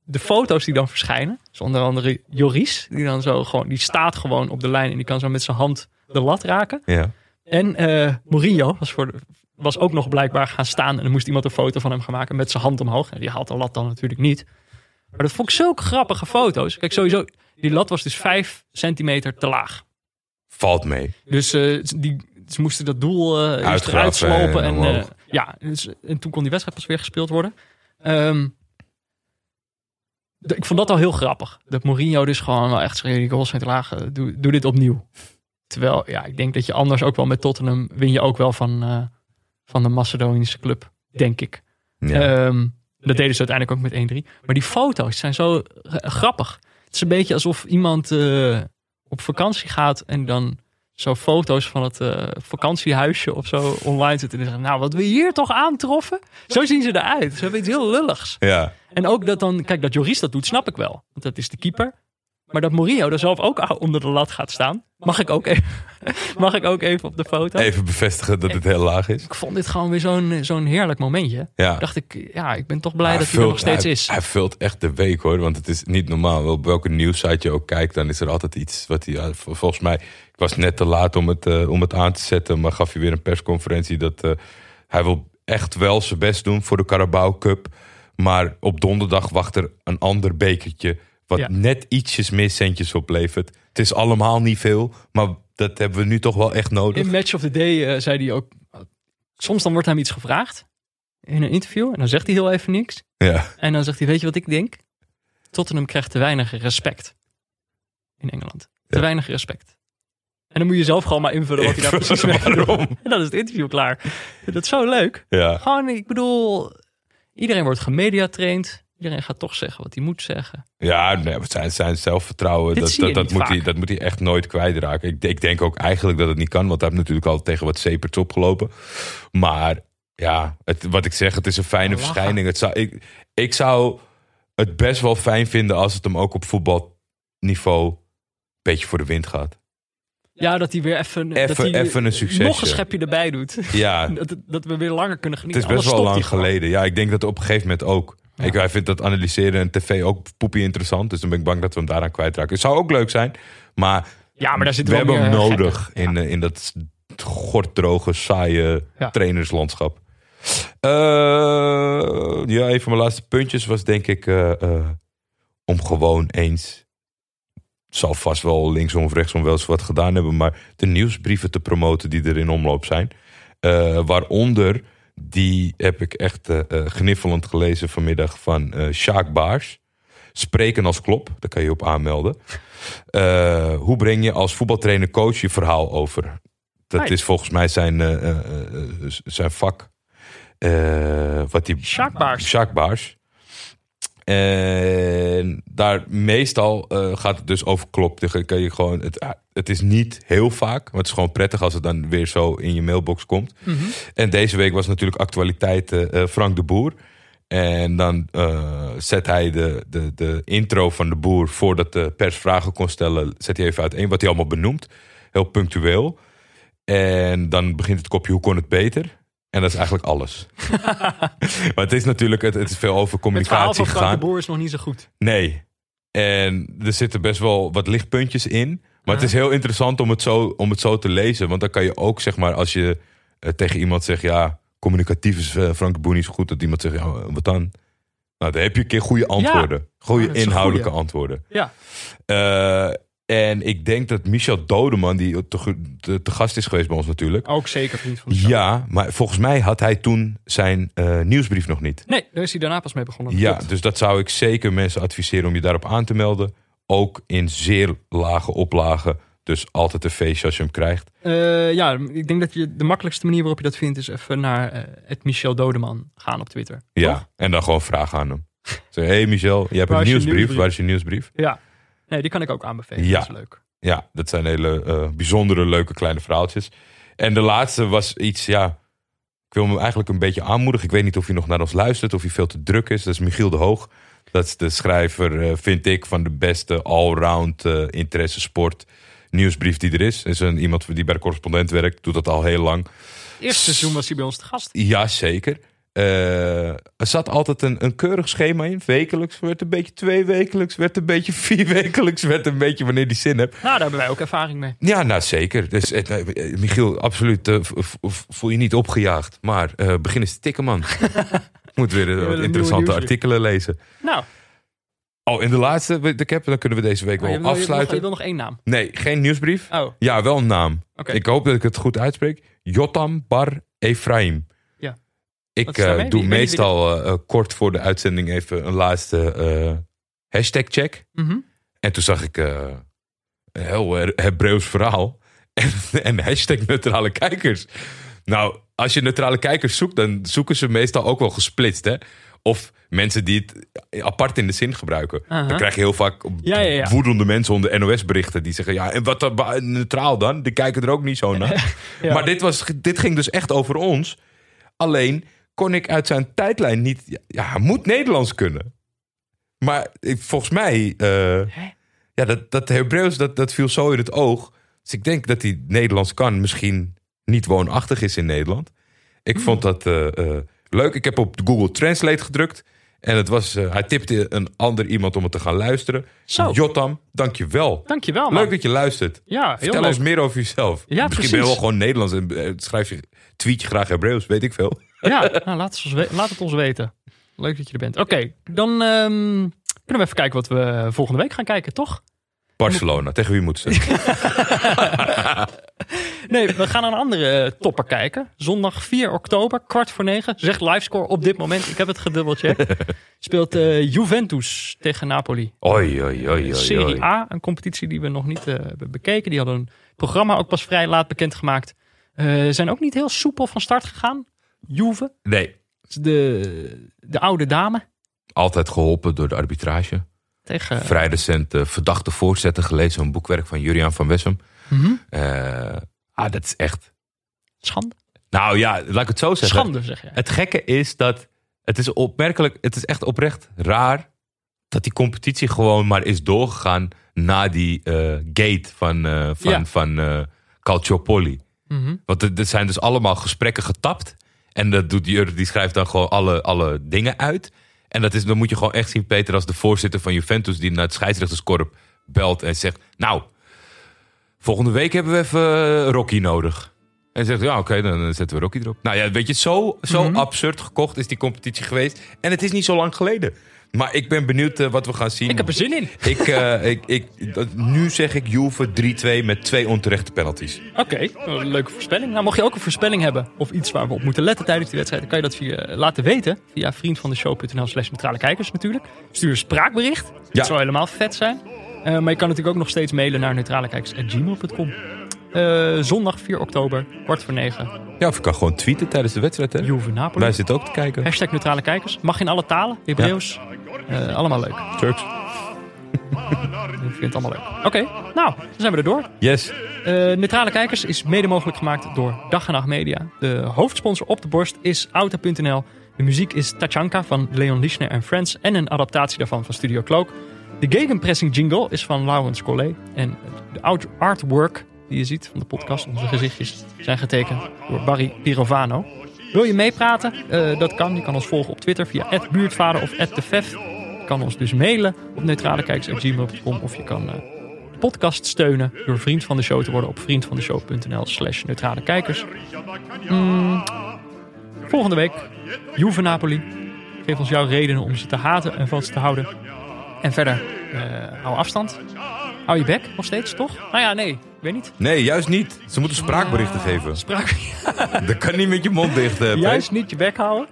de foto's die dan verschijnen, onder andere Joris, die dan zo gewoon, die staat gewoon op de lijn en die kan zo met zijn hand de lat raken. Ja. En eh Mourinho was, voor de, was ook nog blijkbaar gaan staan en er moest iemand een foto van hem gaan maken met zijn hand omhoog. En die haalt de lat dan natuurlijk niet. Maar dat vond ik zulke grappige foto's. Kijk, sowieso, die lat was dus vijf centimeter te laag. Valt mee. Dus eh, die, ze moesten dat doel Uitgraven eruit slopen. en En, eh, ja, dus, en toen kon die wedstrijd pas weer gespeeld worden. De- ik vond dat al heel grappig. Dat Mourinho dus gewoon wel echt schreeuwde, die goals zijn te laag, doe, doe dit opnieuw. Terwijl, ja, ik denk dat je anders ook wel met Tottenham win je ook wel van, eh, van de Macedonische club, denk ik. Ja. Ehm, dat deden ze uiteindelijk ook met 1-3. Maar die foto's zijn zo eh, grappig. Het is een beetje alsof iemand eh, op vakantie gaat en dan zo foto's van het eh, vakantiehuisje of zo online zet. En dan zeggen, nou, wat we hier toch aantroffen? Zo zien ze eruit. Ze hebben iets heel lulligs. ja. En ook dat dan, kijk, dat Joris dat doet, snap ik wel. Want dat is de keeper. Maar dat Mourinho er zelf ook onder de lat gaat staan. Mag ik ook even, mag ik ook even op de foto? Even bevestigen dat het heel laag is. Ik vond dit gewoon weer zo'n zo'n heerlijk momentje. Ja. Dacht ik, ja, ik ben toch blij Hij dat hij er nog steeds hij, is. Hij vult echt de week hoor. Want het is niet normaal. Op welke nieuwssite je ook kijkt, dan is er altijd iets wat hij. ja, volgens mij, ik was net te laat om het, eh, om het aan te zetten. Maar gaf hij weer een persconferentie dat eh, hij wil echt wel zijn best doen voor de Carabao Cup. Maar op donderdag wacht er een ander bekertje. Wat Ja. net ietsjes meer centjes oplevert. Het is allemaal niet veel. Maar dat hebben we nu toch wel echt nodig. In Match of the Day eh, zei hij ook... Soms dan wordt hem iets gevraagd in een interview. En dan zegt hij heel even niks. Ja. En dan zegt hij, weet je wat ik denk? Tottenham krijgt te weinig respect in Engeland. Te Ja. weinig respect. En dan moet je zelf gewoon maar invullen wat hij daar precies mee Waarom? En dan is het interview klaar. Dat is zo leuk. Ja. Gewoon, ik bedoel, iedereen wordt gemediatraind. Iedereen gaat toch zeggen wat hij moet zeggen. Ja, nee, het zijn, zijn zelfvertrouwen. Dit Dat, dat, moet hij, dat moet hij echt nooit kwijtraken. Ik, ik denk ook eigenlijk dat het niet kan. Want hij heeft natuurlijk al tegen wat zeperts opgelopen. Maar ja, het, wat ik zeg, het is een fijne Lachen. verschijning. Het zou, ik, ik zou het best wel fijn vinden als het hem ook op voetbalniveau een beetje voor de wind gaat. Ja, dat hij weer even, Even- dat hij even een succesje. nog een schepje erbij doet. Ja, Dat, dat we weer langer kunnen het genieten. is best wel lang geleden. Ja, ik denk dat op een gegeven moment ook. Ja. Ik, hij vindt dat analyseren en tv ook poepie interessant. Dus dan ben ik bang dat we hem daaraan kwijtraken. Het zou ook leuk zijn. Maar Ja, maar daar zit we hebben hem meer nodig in, eh, in dat gorddroge, saaie Ja. trainerslandschap. Eh, ja, een van mijn laatste puntjes was denk ik eh, eh, om gewoon eens. Zal vast wel linksom of rechtsom wel eens wat gedaan hebben, maar de nieuwsbrieven te promoten die er in omloop zijn. Eh, waaronder, die heb ik echt eh, gniffelend gelezen vanmiddag van eh Sjaak Baars. Spreken als klop, daar kan je op aanmelden. Hoe breng je als voetbaltrainer coach je verhaal over? Dat is volgens mij zijn, zijn vak. Wat die, Sjaak Baars. Sjaak Baars. En daar meestal eh, gaat het dus over klop. Dan kan je gewoon, het, ah, het is niet heel vaak, maar het is gewoon prettig als het dan weer zo in je mailbox komt. Mhm. En deze week was natuurlijk actualiteit eh, eh, Frank de Boer. En dan zet hij de, de, de intro van de boer voordat de pers vragen kon stellen, zet hij even uiteen wat hij allemaal benoemt. Heel punctueel. En dan begint het kopje hoe kon het beter? En dat is eigenlijk alles. maar het is natuurlijk, het, het is veel over Het communicatie Frank gegaan. de Boer is nog niet zo goed. Nee. En er zitten best wel wat lichtpuntjes in. Maar het is heel interessant om het, zo, om het zo te lezen. Want dan kan je ook, zeg maar, als je eh, tegen iemand zegt... ja, communicatief is eh, Frank de Boer niet zo goed. Dat iemand zegt, ja, wat dan? Nou, dan heb je een keer goede antwoorden. Goede inhoudelijke goeie. antwoorden. Ja. Eh, en ik denk dat Michel Dodeman, die te, te, te gast is geweest bij ons natuurlijk... Ook zeker vriend van de show. Ja, maar volgens mij had hij toen zijn eh, nieuwsbrief nog niet. Nee, daar is hij daarna pas mee begonnen. Ja, dus dat zou ik zeker mensen adviseren om je daarop aan te melden. Ook in zeer lage oplagen. Dus altijd een feestje als je hem krijgt. Eh, ja, ik denk dat je de makkelijkste manier waarop je dat vindt... is even naar eh, het Michel Dodeman gaan op Twitter. Ja, Toch? en dan gewoon vragen aan hem. Zeg, hey Michel, je hebt een nieuwsbrief? Waar is je nieuwsbrief? Ja. Nee, die kan ik ook aanbevelen. Ja. Dat is leuk. Ja, dat zijn hele eh, bijzondere, leuke kleine verhaaltjes. En de laatste was iets, ja... Ik wil hem eigenlijk een beetje aanmoedigen. Ik weet niet of hij nog naar ons luistert, of hij veel te druk is. Dat is Michiel de Hoog. Dat is de schrijver, eh, vind ik, van de beste allround eh interesse sport nieuwsbrief die er is. is een, iemand die bij de correspondent werkt, doet dat al heel lang. Eerste seizoen was hij bij ons te gast. Jazeker. Eh er zat altijd een, een keurig schema in. Wekelijks werd een beetje twee wekelijks, werd een beetje vier wekelijks, werd een beetje wanneer die zin hebt. Nou, daar hebben wij ook ervaring mee. Ja, nou zeker. Dus eh, eh, Michiel, absoluut voel je niet opgejaagd. Maar eh, begin eens te tikken, man. Moet weer wat interessante artikelen lezen. Nou, Oh, en de laatste, ik heb, dan kunnen we deze week maar wel wil, afsluiten. je wil nog één naam. Nee, geen nieuwsbrief. Oh. Ja, wel een naam. Ik hoop dat ik het goed uitspreek. Jotam Bar Ephraim. Ik eh, doe meestal eh, eh, kort voor de uitzending even een laatste hashtag check. Mhm. En toen zag ik een heel He- Hebreeuws verhaal. En, en hashtag neutrale kijkers. Nou, als je neutrale kijkers zoekt, dan zoeken ze meestal ook wel gesplitst. Hè? Of mensen die het apart in de zin gebruiken. Dan krijg je heel vaak Ja, ja, ja. woedende mensen onder NOS-berichten. Die zeggen, ja, en wat neutraal dan? Die kijken er ook niet zo naar. Maar dit, was, dit ging dus echt over ons. Alleen kon ik uit zijn tijdlijn niet... Ja, hij moet Nederlands kunnen. Maar ik, volgens mij... eh, ja, dat, dat Hebreeuws, dat, dat viel zo in het oog. Dus ik denk dat hij Nederlands kan. Misschien niet woonachtig is in Nederland. Ik Hmm. vond dat eh, eh, leuk. Ik heb op Google Translate gedrukt. En het was, hij tipte een ander iemand om het te gaan luisteren. Zo. Jotam, dankjewel. Dankjewel, man. Leuk dat je luistert. Ja, heel Vertel leuk. ons meer over jezelf. Ja, Misschien ben je wel gewoon Nederlands en schrijf je, tweet je graag Hebreeuws, weet ik veel. Ja, nou, laat, het ons we- laat het ons weten. Leuk dat je er bent. Oké, dan ehm, kunnen we even kijken wat we volgende week gaan kijken, toch? Barcelona, tegen wie moet ze? Nee, we gaan naar een andere eh, topper kijken. Zondag 4 oktober, kwart voor negen. Zegt livescore op dit moment. Ik heb het gedubbelcheckt. Speelt eh, Juventus tegen Napoli. Oei, oei, oei. Serie. A, een competitie die we nog niet eh, hebben bekeken. Die hadden een programma ook pas vrij laat bekendgemaakt. Eh zijn ook niet heel soepel van start gegaan. Juve, Nee, de, de oude dame. altijd geholpen door de arbitrage. Tegen, Vrij recent eh, Verdachte Voorzetten gelezen. Een boekwerk van Juriaan van Wessem. Mhm. Eh, ah, dat is echt... Schande. Nou ja, laat ik het zo zeggen. Schande, zeg je. Het gekke is dat... Het is opmerkelijk, het is echt oprecht raar... dat die competitie gewoon maar is doorgegaan... na die eh, gate van, van, Ja. van Calciopoli. Mhm. Want er, er zijn dus allemaal gesprekken getapt. En dat doet Jurre, die schrijft dan gewoon alle, alle dingen uit. En dat is, dan moet je gewoon echt zien, Peter, als de voorzitter van Juventus... die naar het scheidsrechterskorp belt en zegt... Nou, volgende week hebben we even eh, Rocky nodig. En zegt, ja, oké, dan zetten we Rocky erop. Nou ja, weet je, zo, zo Mhm. absurd gekocht is die competitie geweest. En het is niet zo lang geleden. Maar ik ben benieuwd eh, wat we gaan zien. Ik heb er zin in. Ik, eh, ik, ik, nu zeg ik Juve 3-2 met twee onterechte penalties. Oké, een leuke voorspelling. Nou, mocht je ook een voorspelling hebben of iets waar we op moeten letten tijdens die wedstrijd, dan kan je dat via, laten weten via vriendvandeshow.nl slash neutrale kijkers natuurlijk. Stuur een spraakbericht. Dat zou helemaal vet zijn. Eh, maar je kan natuurlijk ook nog steeds mailen naar neutralekijkers.gmail.com. Eh zondag 4 oktober, kwart voor negen, Ja, of je kan gewoon tweeten tijdens de wedstrijd, hè? Juve Napoli. Wij zitten ook te kijken. Hashtag neutrale kijkers. Mag in alle talen, Hebreeuws. Eh, allemaal leuk. Turks. Ik vind het allemaal leuk. Oké, nou, dan zijn we er door. Yes. Eh, Neutrale Kijkers is mede mogelijk gemaakt door Dag en Nacht Media. De hoofdsponsor op de borst is Auto.nl. De muziek is Tachanka van Leon Lischner en Friends en een adaptatie daarvan van Studio Cloak. De gegenpressing jingle is van Laurens Collet. En de artwork die je ziet van de podcast, onze gezichtjes, zijn getekend door Barry Pirovano. Wil je meepraten? Eh, dat kan. Je kan ons volgen op Twitter via buurtvader of @tefef. Je kan ons dus mailen op neutralekijkers.gmail.com of je kan eh, de podcast steunen door vriend van de show te worden op vriendvandeshow.nl slash neutrale kijkers. Mm, volgende week Juve Napoli. Geef ons jouw redenen om ze te haten en vast te houden. En verder, eh, hou afstand. Hou je bek nog steeds, toch? Nou ja, nee, weet niet. Nee, juist niet. Ze moeten spraakberichten geven. Spraak, Dat kan niet met je mond dicht. eh, juist niet je bek houden.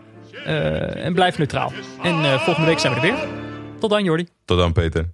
Eh, en blijf neutraal. En eh, volgende week zijn we er weer. Tot dan, Jordi. Tot dan, Peter.